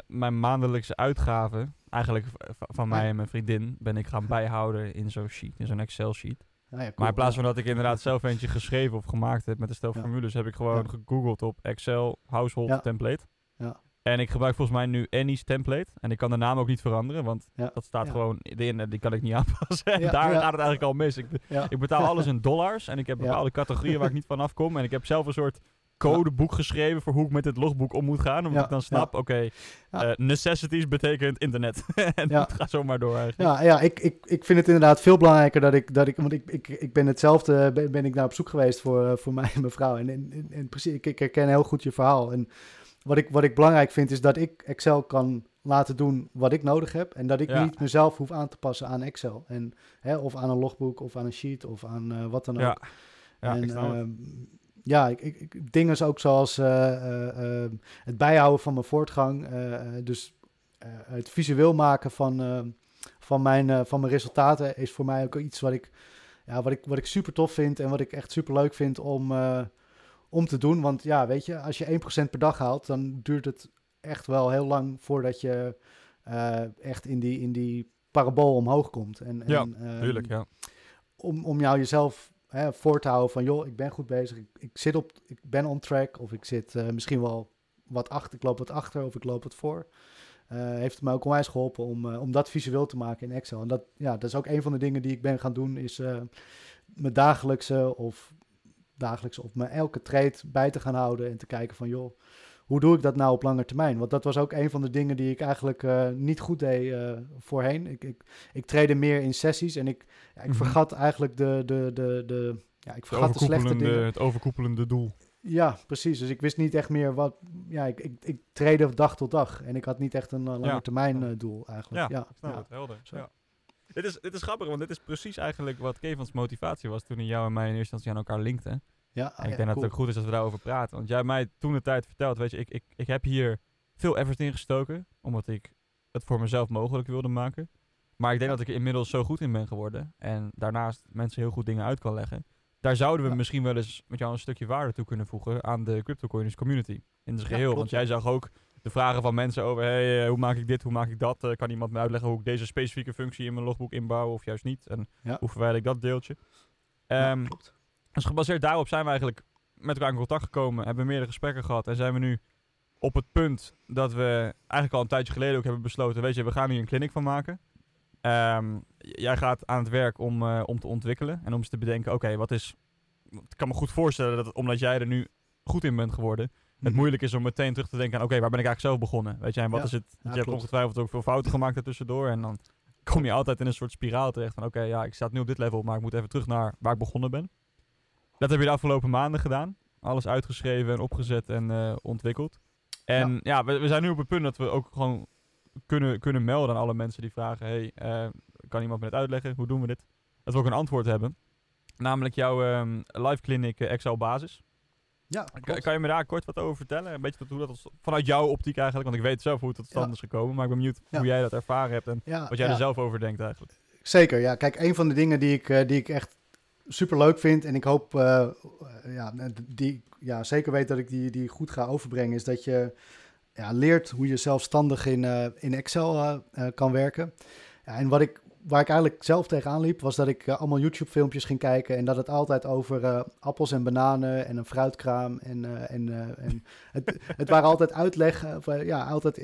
mijn maandelijkse uitgaven eigenlijk van mij en mijn vriendin ben ik gaan bijhouden in zo'n sheet, in zo'n Excel sheet. Ah, ja, maar in plaats van dat ik inderdaad zelf eentje geschreven of gemaakt heb met een stel formules, heb ik gewoon gegoogeld op Excel household template. Ja. En ik gebruik volgens mij nu Annie's template. En ik kan de naam ook niet veranderen, want dat staat gewoon in. Die kan ik niet aanpassen. En daar gaat het eigenlijk al mis. Ik, ik betaal alles in dollars en ik heb bepaalde categorieën waar ik niet van afkom. En ik heb zelf een soort codeboek geschreven voor hoe ik met het logboek om moet gaan. Omdat ik dan snap, oké, eh, necessities betekent internet. en het gaat zomaar door eigenlijk. Ja, ja ik, ik, ik vind het inderdaad veel belangrijker dat ik, dat ik want ik, ik, ik ben hetzelfde, ben, ben ik naar op zoek geweest voor, uh, voor mij en mijn vrouw. En, en, en, precies, ik, ik herken heel goed je verhaal. En wat ik, wat ik belangrijk vind is dat ik Excel kan laten doen wat ik nodig heb. En dat ik niet mezelf hoef aan te passen aan Excel. En, hè, of aan een logboek of aan een sheet of aan uh, wat dan ook. Ja. Ja, en, ja, ik, ik, dingen ook zoals eh, eh, eh, het bijhouden van mijn voortgang. dus het visueel maken van, van, mijn, van mijn resultaten is voor mij ook iets wat ik, ja, wat ik, wat ik super tof vind en wat ik echt super leuk vind om, om te doen. Want ja, weet je, als je 1% per dag haalt, dan duurt het echt wel heel lang voordat je echt in die, in die parabool omhoog komt. En, ja, tuurlijk, ja. Om, om jou jezelf hè, voor te houden van, joh, ik ben goed bezig, ik, ik zit op, ik ben on track, of ik zit uh, misschien wel wat achter, ik loop wat achter of ik loop wat voor. Uh, heeft het mij ook onwijs geholpen om, uh, om dat visueel te maken in Excel. En dat, ja, dat is ook een van de dingen die ik ben gaan doen, is mijn dagelijkse of dagelijkse of mijn elke trade bij te gaan houden en te kijken van, joh, hoe doe ik dat nou op lange termijn? Want dat was ook een van de dingen die ik eigenlijk uh, niet goed deed uh, voorheen. Ik, ik, ik trainde meer in sessies en ik, ja, ik Mhm. vergat eigenlijk de, de, de, de, ja, ik vergat de slechte dingen. het overkoepelende doel. Ja, precies. Dus ik wist niet echt meer wat. Ja, ik, ik, ik trainde dag tot dag. En ik had niet echt een uh, lange termijn doel eigenlijk. Ja, Ja, het, helder. Zo. Ja. Dit, is, dit is grappig, want dit is precies eigenlijk wat Kevans motivatie was toen hij jou en mij in eerste instantie aan elkaar linkte. Ja, En ik ja, denk dat het ook goed is als we daarover praten. Want jij hebt mij toen de tijd verteld, weet je, ik, ik, ik heb hier veel effort in gestoken, omdat ik het voor mezelf mogelijk wilde maken. Maar ik denk Ja. dat ik er inmiddels zo goed in ben geworden. En daarnaast mensen heel goed dingen uit kan leggen. Daar zouden we Ja. misschien wel eens met jou een stukje waarde toe kunnen voegen aan de CryptoCoiners community. In zijn geheel. Want jij zag ook de vragen van mensen over, hey, eh, hoe maak ik dit, hoe maak ik dat? Eh, kan iemand me uitleggen hoe ik deze specifieke functie in mijn logboek inbouw of juist niet? En Ja. hoe verwijder ik dat deeltje? Ja, klopt. dus gebaseerd daarop zijn we eigenlijk met elkaar in contact gekomen, hebben meerdere gesprekken gehad en zijn we nu op het punt dat we eigenlijk al een tijdje geleden ook hebben besloten, weet je, we gaan hier een clinic van maken. Ehm, jij gaat aan het werk om, eh, om te ontwikkelen en om eens te bedenken, oké, wat is... Ik kan me goed voorstellen dat omdat jij er nu goed in bent geworden, het Mhm. moeilijk is om meteen terug te denken aan, oké, waar ben ik eigenlijk zelf begonnen? Weet je, en wat Ja. is het? Ja, je hebt ongetwijfeld ook veel fouten gemaakt ertussendoor en dan kom je altijd in een soort spiraal terecht van, oké, ja, ik sta nu op dit level, maar ik moet even terug naar waar ik begonnen ben. Dat heb je de afgelopen maanden gedaan. Alles uitgeschreven en opgezet en eh, ontwikkeld. En ja, we, we zijn nu op het punt dat we ook gewoon kunnen, kunnen melden aan alle mensen die vragen, hey, eh, kan iemand me het uitleggen? Hoe doen we dit? Dat we ook een antwoord hebben. Namelijk jouw ehm, live clinic eh, Excel basis. Ja, Kan, je me daar kort wat over vertellen? Een beetje tot hoe dat vanuit jouw optiek eigenlijk, want ik weet zelf hoe het tot stand Ja. is gekomen, maar ik ben benieuwd hoe jij dat ervaren hebt en wat jij er zelf over denkt eigenlijk. Zeker, ja. Kijk, een van de dingen die ik, eh, die ik echt super leuk vind en ik hoop, eh, eh, ja, die ja, zeker weet dat ik die, die goed ga overbrengen, is dat je ja, leert hoe je zelfstandig in, in Excel kan werken. Ja, en wat ik, waar ik eigenlijk zelf tegenaan liep, was dat ik eh, allemaal YouTube-filmpjes ging kijken en dat het altijd over eh, appels en bananen en een fruitkraam en, eh, en, en het, het waren altijd uitleggen, of, ja, altijd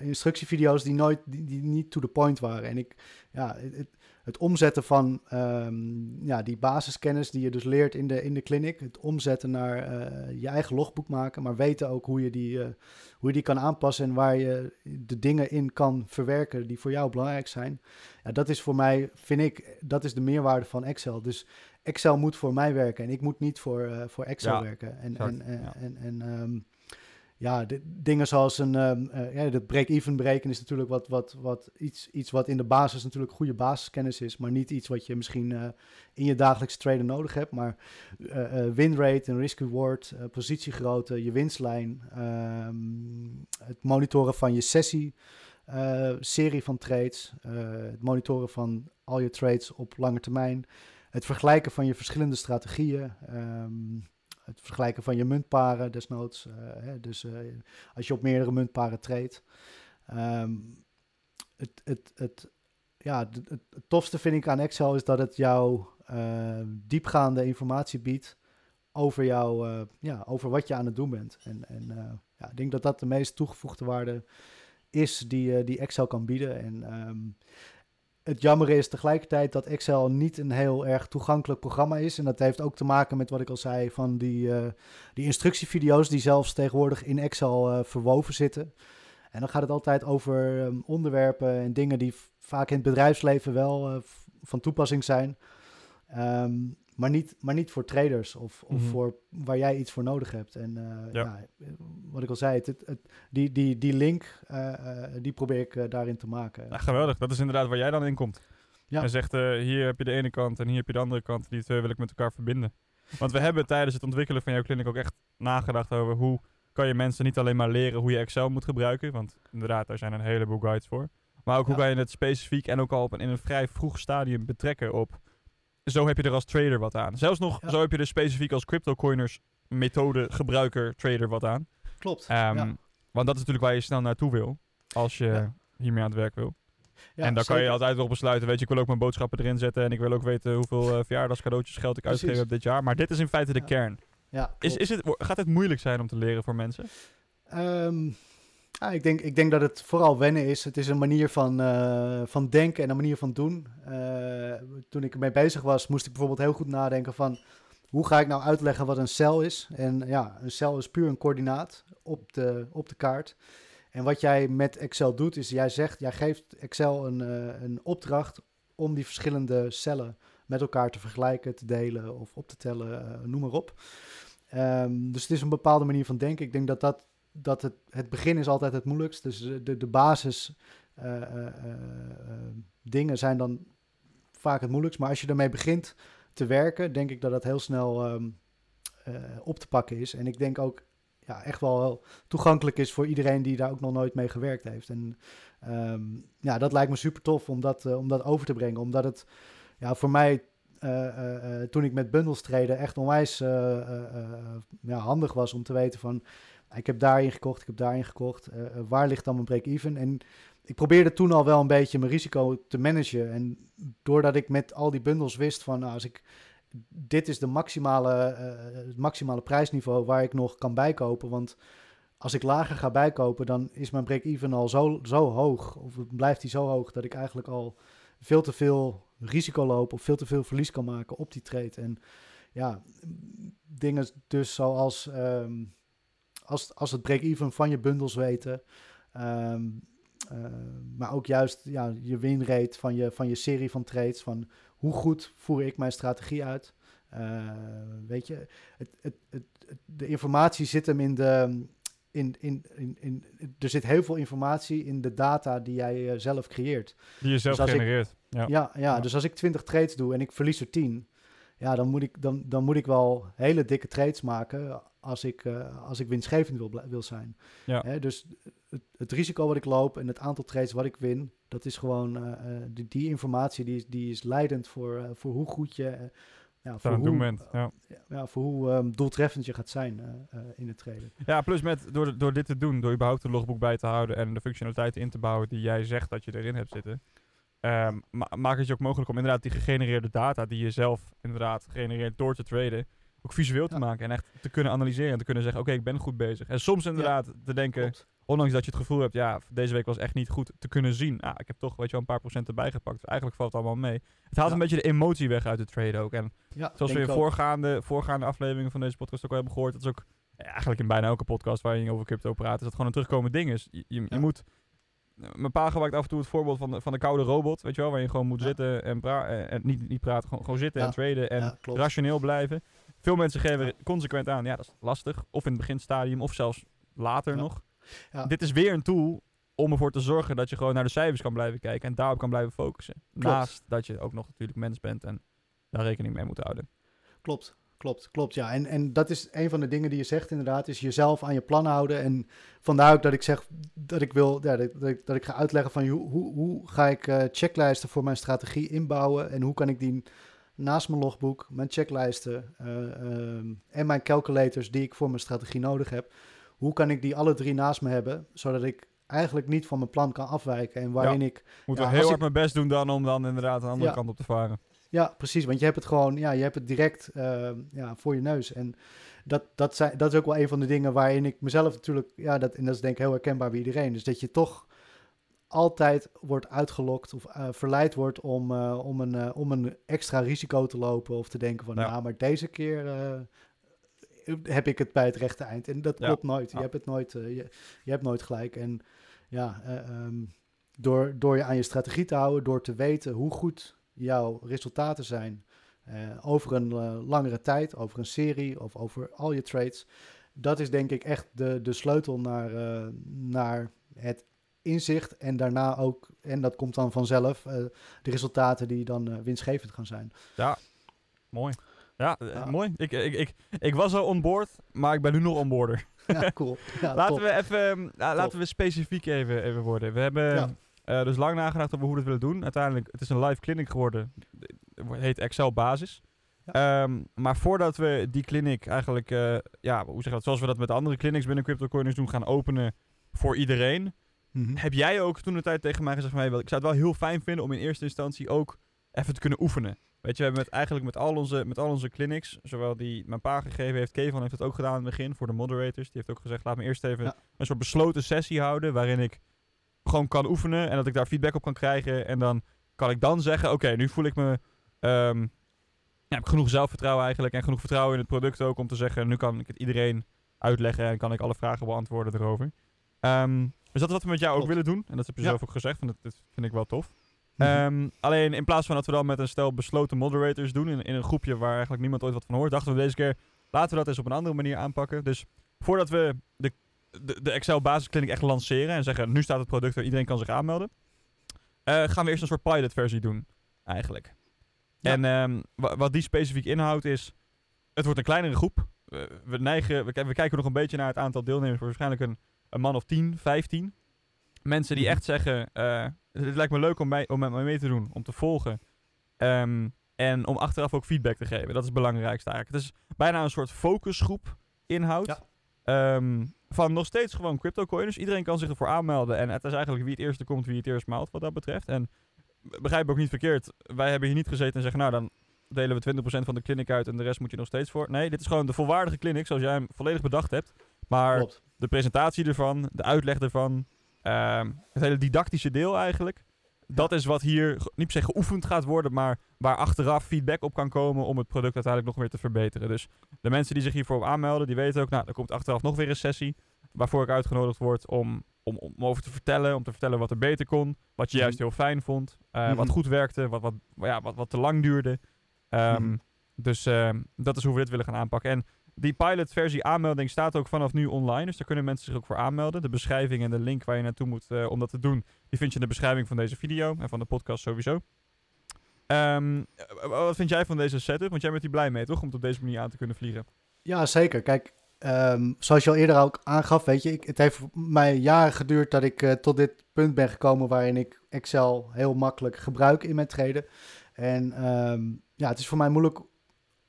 instructievideo's die nooit, die, die niet to the point waren. En ik, ja, het, het- omzetten van ehm, ja, die basiskennis die je dus leert in de, in de clinic, het omzetten naar eh, je eigen logboek maken, maar weten ook hoe je, die, eh, hoe je die kan aanpassen en waar je de dingen in kan verwerken die voor jou belangrijk zijn. Ja, dat is voor mij, vind ik, dat is de meerwaarde van Excel. Dus Excel moet voor mij werken en ik moet niet voor, eh, voor Excel Ja, werken. En, en, en, ja. en, en ehm, ja, de, dingen zoals een, ehm eh, ja, dat break-even breken is natuurlijk wat, wat, wat iets, iets wat in de basis natuurlijk goede basiskennis is, maar niet iets wat je misschien eh, in je dagelijkse traden nodig hebt. Maar eh winrate en risk-reward, positiegrootte, je winstlijn, ehm, het monitoren van je sessie, serie van trades, het monitoren van al je trades op lange termijn, het vergelijken van je verschillende strategieën, ehm, het vergelijken van je muntparen desnoods. eh, hè, dus eh, als je op meerdere muntparen treedt. Ehm, het, het, het, ja, het, tofste vind ik aan Excel is dat het jou eh, diepgaande informatie biedt over, jou, eh, ja, over wat je aan het doen bent. En, en ja, ik denk dat dat de meest toegevoegde waarde is die, die Excel kan bieden. En ehm, het jammer is tegelijkertijd dat Excel niet een heel erg toegankelijk programma is. En dat heeft ook te maken met wat ik al zei van die, eh, die instructievideo's die zelfs tegenwoordig in Excel eh, verwoven zitten. En dan gaat het altijd over ehm, onderwerpen en dingen die vaak in het bedrijfsleven wel eh, van toepassing zijn. Ehm, maar, niet, maar niet voor traders of, of Mhm. voor waar jij iets voor nodig hebt. En eh, Ja. ja. wat ik al zei, het, het, het- die, die, die link, eh, eh, die probeer ik daarin te maken. Geweldig. Dat is inderdaad waar jij dan in komt. Ja. Hij zegt, hier heb je de ene kant en hier heb je de andere kant. Die twee wil ik met elkaar verbinden. Want we hebben tijdens het ontwikkelen van jouw clinic ook echt nagedacht over hoe kan je mensen niet alleen maar leren hoe je Excel moet gebruiken. Want inderdaad, daar zijn een heleboel guides voor. Maar ook hoe kan je het specifiek en ook al op een, in een vrij vroeg stadium betrekken op... Zo heb je er als trader wat aan. Zelfs nog, Ja. zo heb je er specifiek als cryptocoiners methode gebruiker trader wat aan. Klopt. Ehm, ja. Want dat is natuurlijk waar je snel naartoe wil. Als je Ja. hiermee aan het werk wil. Ja, en dan kan je altijd nog besluiten, weet je, ik wil ook mijn boodschappen erin zetten. En ik wil ook weten hoeveel eh, verjaardagscadeautjes geld ik uitgegeven heb dit jaar. Maar dit is in feite de Ja. kern. Ja, Is, is het, gaat het moeilijk zijn om te leren voor mensen? Ehm, ja, ik, denk, ik denk dat het vooral wennen is. Het is een manier van, eh, van denken en een manier van doen. Eh, toen ik ermee bezig was, moest ik bijvoorbeeld heel goed nadenken van... hoe ga ik nou uitleggen wat een cel is? En ja, een cel is puur een coördinaat op de, op de kaart. En wat jij met Excel doet, is jij zegt, jij geeft Excel een, uh, een opdracht om die verschillende cellen met elkaar te vergelijken, te delen of op te tellen, noem maar op. Um, dus het is een bepaalde manier van denken. Ik denk dat, dat, dat het, het begin is altijd het moeilijkst. Dus de, de basis uh, dingen zijn dan vaak het moeilijkst. Maar als je ermee begint te werken, denk ik dat dat heel snel um, op te pakken is. En ik denk ook ja, echt wel toegankelijk is voor iedereen die daar ook nog nooit mee gewerkt heeft. En um, ja, dat lijkt me super tof om dat, om dat over te brengen. Omdat het ja, voor mij, toen ik met bundels treden, echt onwijs ja, handig was om te weten van... Ik heb daarin gekocht, ik heb daarin gekocht. waar ligt dan mijn break-even? En ik probeerde toen al wel een beetje mijn risico te managen. En doordat ik met al die bundels wist van... Nou, als ik dit is de maximale, uh, het maximale prijsniveau waar ik nog kan bijkopen. Want als ik lager ga bijkopen, dan is mijn break-even al zo, zo hoog. Of blijft die zo hoog dat ik eigenlijk al veel te veel risico loop of veel te veel verlies kan maken op die trade. En ja, dingen dus zoals um, als, als het break-even van je bundels weten. Um, uh, maar ook juist ja, je winrate van je, van je serie van trades. Van hoe goed voer ik mijn strategie uit? Uh, weet je, het, het, het, de informatie zit hem in de. In, in, in, in, er zit heel veel informatie in de data die jij uh, zelf creëert. Die je zelf dus genereert. Ik, ja. Ja, ja, ja, dus als ik 20 trades doe en ik verlies er 10, ja, dan moet ik, dan, dan moet ik wel hele dikke trades maken als ik, uh, als ik winstgevend wil, wil zijn. Ja. Hè, dus het, het, risico wat ik loop en het aantal trades wat ik win, dat is gewoon uh, die, die, informatie die, die is leidend voor, uh, voor hoe goed je. ja, voor hoe, moment, ja. ja. voor hoe um, doeltreffend je gaat zijn in het traden. Ja, plus met door, door dit te doen, door überhaupt een logboek bij te houden en de functionaliteiten in te bouwen die jij zegt dat je erin hebt zitten, um, ma maakt het je ook mogelijk om inderdaad die gegenereerde data die je zelf inderdaad genereert door te traden, ook visueel te ja. maken en echt te kunnen analyseren en te kunnen zeggen, oké, okay, ik ben goed bezig. En soms inderdaad ja. te denken, Klopt. ondanks dat je het gevoel hebt, ja, deze week was echt niet goed te kunnen zien. Ah, ik heb toch, weet je wel, een paar procent erbij gepakt. Eigenlijk valt het allemaal mee. Het haalt ja. een beetje de emotie weg uit de trade ook. En zoals we in voorgaande, voorgaande afleveringen van deze podcast ook al hebben gehoord, dat is ook eigenlijk in bijna elke podcast waar je over crypto praat, is dat gewoon een terugkomend ding is. Je, je, je moet mijn pa gebruikt af en toe het voorbeeld van de, van de koude robot, weet je wel, waar je gewoon moet ja. zitten en, pra en niet, niet praten, gewoon, gewoon zitten ja. en traden en ja, rationeel blijven. Veel mensen geven consequent aan, ja, dat is lastig. Of in het beginstadium, of zelfs later nog. Dit is weer een tool om ervoor te zorgen dat je gewoon naar de cijfers kan blijven kijken en daarop kan blijven focussen. Klopt. Naast dat je ook nog natuurlijk mens bent en daar rekening mee moet houden. Klopt, klopt, klopt. Ja, en, en dat is een van de dingen die je zegt inderdaad, is jezelf aan je plan houden. En vandaar ook dat ik zeg dat ik wil, ja, dat, dat, ik, dat ik ga uitleggen van hoe, hoe, hoe ga ik uh, checklijsten voor mijn strategie inbouwen en hoe kan ik die naast mijn logboek, mijn checklijsten uh, um, en mijn calculators die ik voor mijn strategie nodig heb, hoe kan ik die alle drie naast me hebben, zodat ik eigenlijk niet van mijn plan kan afwijken en waarin ja, ik... Moet ja, wel heel hard ik, mijn best doen dan om dan inderdaad de andere ja, kant op te varen. Ja, precies. Want je hebt het gewoon, ja, je hebt het direct uh, ja, voor je neus. En dat, dat, zijn, dat is ook wel een van de dingen waarin ik mezelf natuurlijk, ja, dat, en dat is denk ik heel herkenbaar bij iedereen. Dus dat je toch altijd wordt uitgelokt of uh, verleid wordt om, uh, om, een, om een extra risico te lopen. Of te denken van, ja. nou, maar deze keer heb ik het bij het rechte eind. En dat ja. klopt nooit. Je, hebt het nooit je, je, hebt nooit gelijk. En ja, um, door, door je aan je strategie te houden, door te weten hoe goed jouw resultaten zijn uh, over een uh, langere tijd, over een serie of over al je trades. Dat is denk ik echt de, de sleutel naar, uh, naar het inzicht en daarna ook, en dat komt dan vanzelf, de resultaten die dan winstgevend gaan zijn. Ja, mooi. Ja, ja. mooi. Ik, ik, ik, ik was al onboard, maar ik ben nu nog onboarder. Ja, cool. Ja, laten top. we even, laten we specifiek even, even worden. We hebben... Uh, dus lang nagedacht over hoe we het willen doen. Uiteindelijk, het is een live clinic geworden. Het heet Excel Basis. Ja. Um, maar voordat we die clinic eigenlijk, uh, ja, hoe zeg je dat, zoals we dat met andere clinics binnen CryptoCoiners doen, gaan openen voor iedereen. Mm -hmm. Heb jij ook toen de tijd tegen mij gezegd, van, hey, ik zou het wel heel fijn vinden om in eerste instantie ook even te kunnen oefenen. Weet je, we hebben met, eigenlijk met al, onze, met al onze clinics, zowel die mijn pa gegeven heeft, Kevin heeft het ook gedaan in het begin voor de moderators. Die heeft ook gezegd, laat me eerst even ja. een soort besloten sessie houden waarin ik gewoon kan oefenen en dat ik daar feedback op kan krijgen. En dan kan ik dan zeggen, oké, okay, nu voel ik me... Um, ja, heb ik genoeg zelfvertrouwen eigenlijk en genoeg vertrouwen in het product ook om te zeggen, nu kan ik het iedereen uitleggen en kan ik alle vragen beantwoorden erover. Ehm, dus dat is wat we met jou ook willen doen. En dat heb je Ja. zelf ook gezegd. En dat, dat vind ik wel tof. Mhm. Ehm, alleen in plaats van dat we dan met een stel besloten moderators doen. In, in een groepje waar eigenlijk niemand ooit wat van hoort. Dachten we deze keer. Laten we dat eens op een andere manier aanpakken. Dus voordat we de, de, de Excel basiskliniek echt lanceren. En zeggen nu staat het product er. Iedereen kan zich aanmelden. eh, gaan we eerst een soort pilot versie doen. Eigenlijk. Ja. En ehm, wa- wat die specifiek inhoudt is. Het wordt een kleinere groep. We, we neigen, we, ki- we kijken nog een beetje naar het aantal deelnemers. Waarschijnlijk een, een man of 10, 15. Mensen die Mhm. echt zeggen: eh, Het lijkt me leuk om, mij, om met mij mee te doen, om te volgen. Ehm, en om achteraf ook feedback te geven. Dat is het belangrijkste eigenlijk. Het is bijna een soort focusgroep inhoud. Ja. Ehm, van nog steeds gewoon cryptocoiners. Iedereen kan zich ervoor aanmelden. En het is eigenlijk wie het eerste komt, wie het eerst maalt, wat dat betreft. En begrijp me ook niet verkeerd. Wij hebben hier niet gezeten en zeggen: Nou, dan delen we 20% van de clinic uit en de rest moet je nog steeds voor. Nee, dit is gewoon de volwaardige clinic zoals jij hem volledig bedacht hebt. Maar Klopt. de presentatie ervan, de uitleg ervan, ehm, het hele didactische deel eigenlijk. Dat is wat hier niet per se geoefend gaat worden, maar waar achteraf feedback op kan komen om het product uiteindelijk nog weer te verbeteren. Dus de mensen die zich hiervoor aanmelden, die weten ook, nou, er komt achteraf nog weer een sessie waarvoor ik uitgenodigd word om, om, om over te vertellen, om te vertellen wat er beter kon, wat je Mhm. juist heel fijn vond, eh, Mhm. wat goed werkte, wat, wat, ja, wat, wat te lang duurde. Ehm, Mhm. Dus ehm, dat is hoe we dit willen gaan aanpakken. En die pilotversie aanmelding staat ook vanaf nu online. Dus daar kunnen mensen zich ook voor aanmelden. De beschrijving en de link waar je naartoe moet eh, om dat te doen, die vind je in de beschrijving van deze video en van de podcast sowieso. Ehm, eh, wat vind jij van deze setup? Want jij bent hier blij mee, toch? Om het op deze manier aan te kunnen vliegen. Ja, zeker. Kijk, ehm, zoals je al eerder ook aangaf, weet je, ik, het heeft mij jaren geduurd dat ik eh, tot dit punt ben gekomen waarin ik Excel heel makkelijk gebruik in mijn treden. En ehm, ja, het is voor mij moeilijk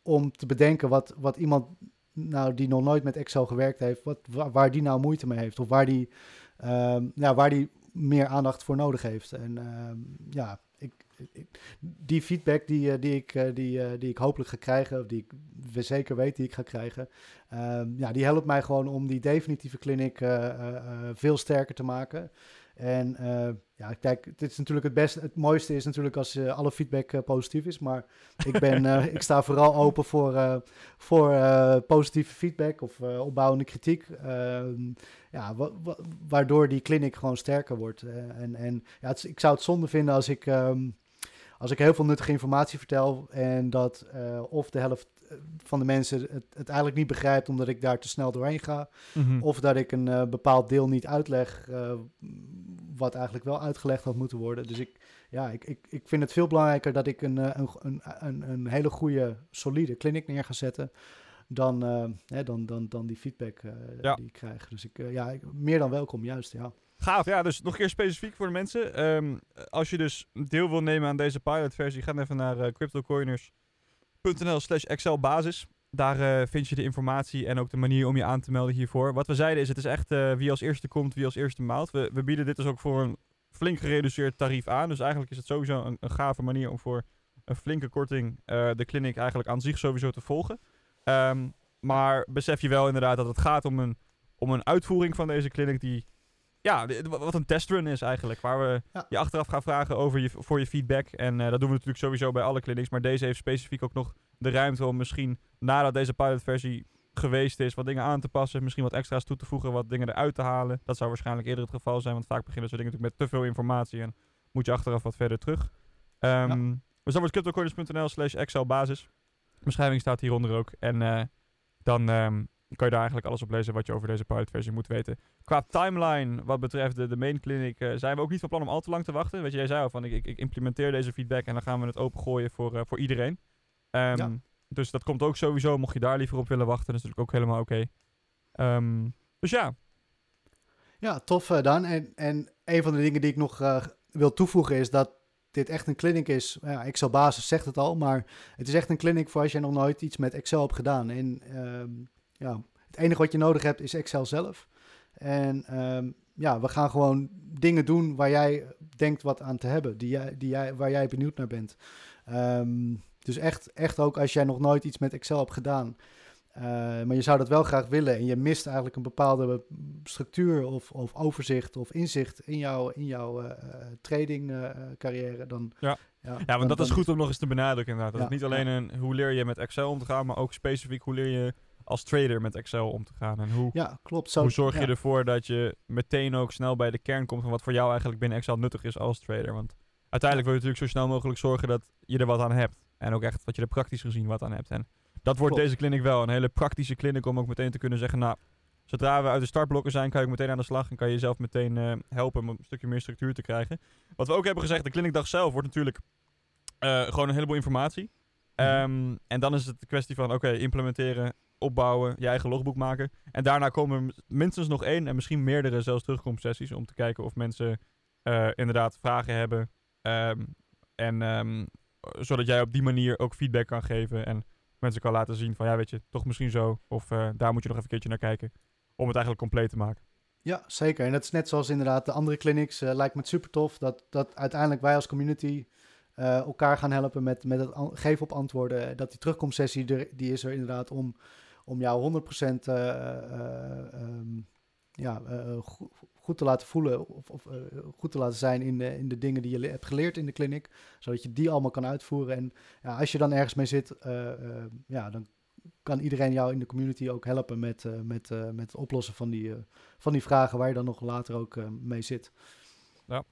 om te bedenken wat, wat iemand nou die nog nooit met Excel gewerkt heeft, wat, waar, die nou moeite mee heeft of waar die, ehm, ja, waar die meer aandacht voor nodig heeft. En ehm, ja, ik, die feedback die, eh, die, ik, eh, die, eh, die ik hopelijk ga krijgen, of die ik zeker weet die ik ga krijgen, ehm, ja, die helpt mij gewoon om die definitieve eh, veel sterker te maken. En eh, ja, kijk, het is natuurlijk het beste, het mooiste is natuurlijk als eh, alle feedback eh, positief is, maar ik ben, ik sta vooral open voor, voor positieve feedback of opbouwende kritiek. Ehm, ja, wa- wa- waardoor die clinic gewoon sterker wordt. En en ja, het ik zou het zonde vinden als ik, ehm, als ik heel veel nuttige informatie vertel en dat of de helft van de mensen het, het eigenlijk niet begrijpt omdat ik daar te snel doorheen ga. Of dat ik een eh, bepaald deel niet uitleg, eh, wat eigenlijk wel uitgelegd had moeten worden. Dus ik, ja, ik, ik, ik vind het veel belangrijker dat ik een, eh, een, een, een, hele goede, solide clinic neer ga zetten. Dan, eh, hè, dan, dan, dan die feedback eh, Ja. die ik krijg. Dus ik, eh, ja, ik- meer dan welkom, juist. Ja. Gaaf, ja, dus nog een keer specifiek voor de mensen. Ehm, als je dus deel wil nemen aan deze pilotversie, ga dan even naar eh, cryptocoiners.nl slash Excel basis. Daar eh, vind je de informatie en ook de manier om je aan te melden hiervoor. Wat we zeiden is, het is echt eh, wie als eerste komt, wie als eerste maalt. We, we bieden dit dus ook voor een flink gereduceerd tarief aan. Dus eigenlijk is het sowieso een, een gave manier om voor een flinke korting eh, de clinic eigenlijk aan zich sowieso te volgen. Ehm, maar besef je wel inderdaad dat het gaat om een, om een uitvoering van deze clinic die ja, wat een testrun is eigenlijk. Waar we Ja. je achteraf gaan vragen over je, voor je feedback. En eh, dat doen we natuurlijk sowieso bij alle clinics. Maar deze heeft specifiek ook nog de ruimte om misschien nadat deze pilotversie geweest is, wat dingen aan te passen. Misschien wat extra's toe te voegen, wat dingen eruit te halen. Dat zou waarschijnlijk eerder het geval zijn. Want vaak beginnen ze dingen natuurlijk met te veel informatie. En moet je achteraf wat verder terug. Ehm, Dus dan wordt cryptocoiners.nl slash Excel basis. Beschrijving staat hieronder ook. En eh, dan kan je daar eigenlijk alles op lezen wat je over deze pilotversie moet weten. Qua timeline, wat betreft de, de main clinic, eh, zijn we ook niet van plan om al te lang te wachten. Weet je, jij zei al van ik, ik, implementeer deze feedback en dan gaan we het opengooien voor, eh, voor iedereen. Ehm, Ja. Dus dat komt ook sowieso, mocht je daar liever op willen wachten, dat is natuurlijk ook helemaal oké. Ehm, dus ja, Ja, tof eh, Dan. En, en een van de dingen die ik nog wil toevoegen is dat dit echt een clinic is. Ja, Excel Basis zegt het al, maar het is echt een clinic voor als je nog nooit iets met Excel hebt gedaan. En ehm, ja, het enige wat je nodig hebt is Excel zelf. En ehm, ja, we gaan gewoon dingen doen waar jij denkt wat aan te hebben, die jij, die jij, waar jij benieuwd naar bent. Ehm, dus echt, echt ook als jij nog nooit iets met Excel hebt gedaan Eh, maar je zou dat wel graag willen en je mist eigenlijk een bepaalde structuur of, of overzicht of inzicht in, jouw in jouw uh, trading uh, carrière. Dan, ja. Ja, ja want dat is goed om nog eens te benadrukken inderdaad. Dat is niet alleen een hoe leer je met Excel om te gaan, maar ook specifiek hoe leer je als trader met Excel om te gaan. En hoe, ja, klopt. Zo, hoe zorg je ervoor dat je meteen ook snel bij de kern komt van wat voor jou eigenlijk binnen Excel nuttig is als trader. Want uiteindelijk wil je natuurlijk zo snel mogelijk zorgen dat je er wat aan hebt. En ook echt dat je er praktisch gezien wat aan hebt. En dat wordt deze clinic wel. Een hele praktische clinic om ook meteen te kunnen zeggen, nou, zodra we uit de startblokken zijn, kan je meteen aan de slag en kan je jezelf meteen uh, helpen om een stukje meer structuur te krijgen. Wat we ook hebben gezegd, de clinicdag zelf wordt natuurlijk uh, gewoon een heleboel informatie. Um, en dan is het de kwestie van, oké, implementeren, opbouwen, je eigen logboek maken. En daarna komen minstens nog één en misschien meerdere zelfs terugkomstsessies om te kijken of mensen uh, inderdaad vragen hebben. Um, en um, zodat jij op die manier ook feedback kan geven en mensen kan laten zien van ja, weet je, toch misschien zo. Of uh, daar moet je nog even een keertje naar kijken. Om het eigenlijk compleet te maken. Ja, zeker. En dat is net zoals inderdaad de andere clinics. Uh, lijkt me super tof dat, dat uiteindelijk wij als community elkaar gaan helpen met, met het geven op antwoorden. Dat die terugkomstsessie, er, die is er inderdaad om, om jou 100% um, ja, goed, goed te laten voelen of, of goed te laten zijn in de, in de dingen die je hebt geleerd in de clinic. Zodat je die allemaal kan uitvoeren. En ja, als je dan ergens mee zit, ja, dan kan iedereen jou in de community ook helpen met, met, met het oplossen van die, van die vragen waar je dan nog later ook mee zit. Ja,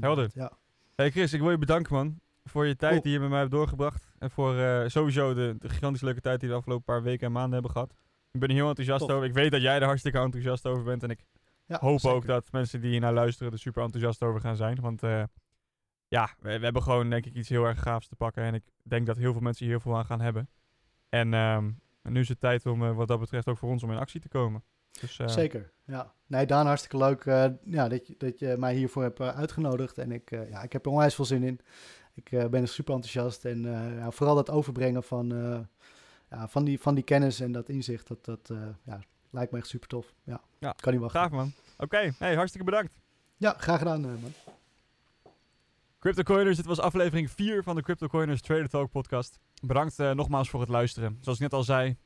helder. Ja. Hey Chris, ik wil je bedanken man voor je tijd die je met mij hebt doorgebracht. En voor sowieso de, de gigantisch leuke tijd die we de afgelopen paar weken en maanden hebben gehad. Ik ben heel enthousiast Top. over. Ik weet dat jij er hartstikke enthousiast over bent. En ik ja, hoop ook dat mensen die hier naar luisteren er super enthousiast over gaan zijn. Want uh, ja, we, we, hebben gewoon denk ik iets heel erg gaafs te pakken. En ik denk dat heel veel mensen hier heel veel aan gaan hebben. En, um, en nu is het tijd om uh, wat dat betreft ook voor ons om in actie te komen. Dus, uh, Zeker, ja. Nee, Daan, hartstikke leuk ja, dat, je, dat je mij hiervoor hebt uitgenodigd. En ik, ja, ik heb er onwijs veel zin in. Ik ben er super enthousiast. En ja, vooral dat overbrengen van, ja, van, die, van die kennis en dat inzicht, dat, dat ja, lijkt me echt super tof. Ja, ja. kan niet wachten. Graag man. Oké, okay. hey, hartstikke bedankt. Ja, graag gedaan uh, man. CryptoCoiners, dit was aflevering 4 van de CryptoCoiners Trader Talk podcast. Bedankt uh, nogmaals voor het luisteren. Zoals ik net al zei,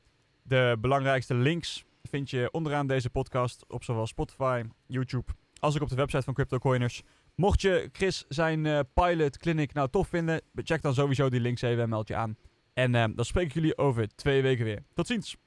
de belangrijkste links vind je onderaan deze podcast op zowel Spotify, YouTube als ook op de website van CryptoCoiners. Mocht je Chris zijn uh, pilot clinic nou tof vinden, check dan sowieso die links even en meld je aan. En dan spreek ik jullie over twee weken weer. Tot ziens!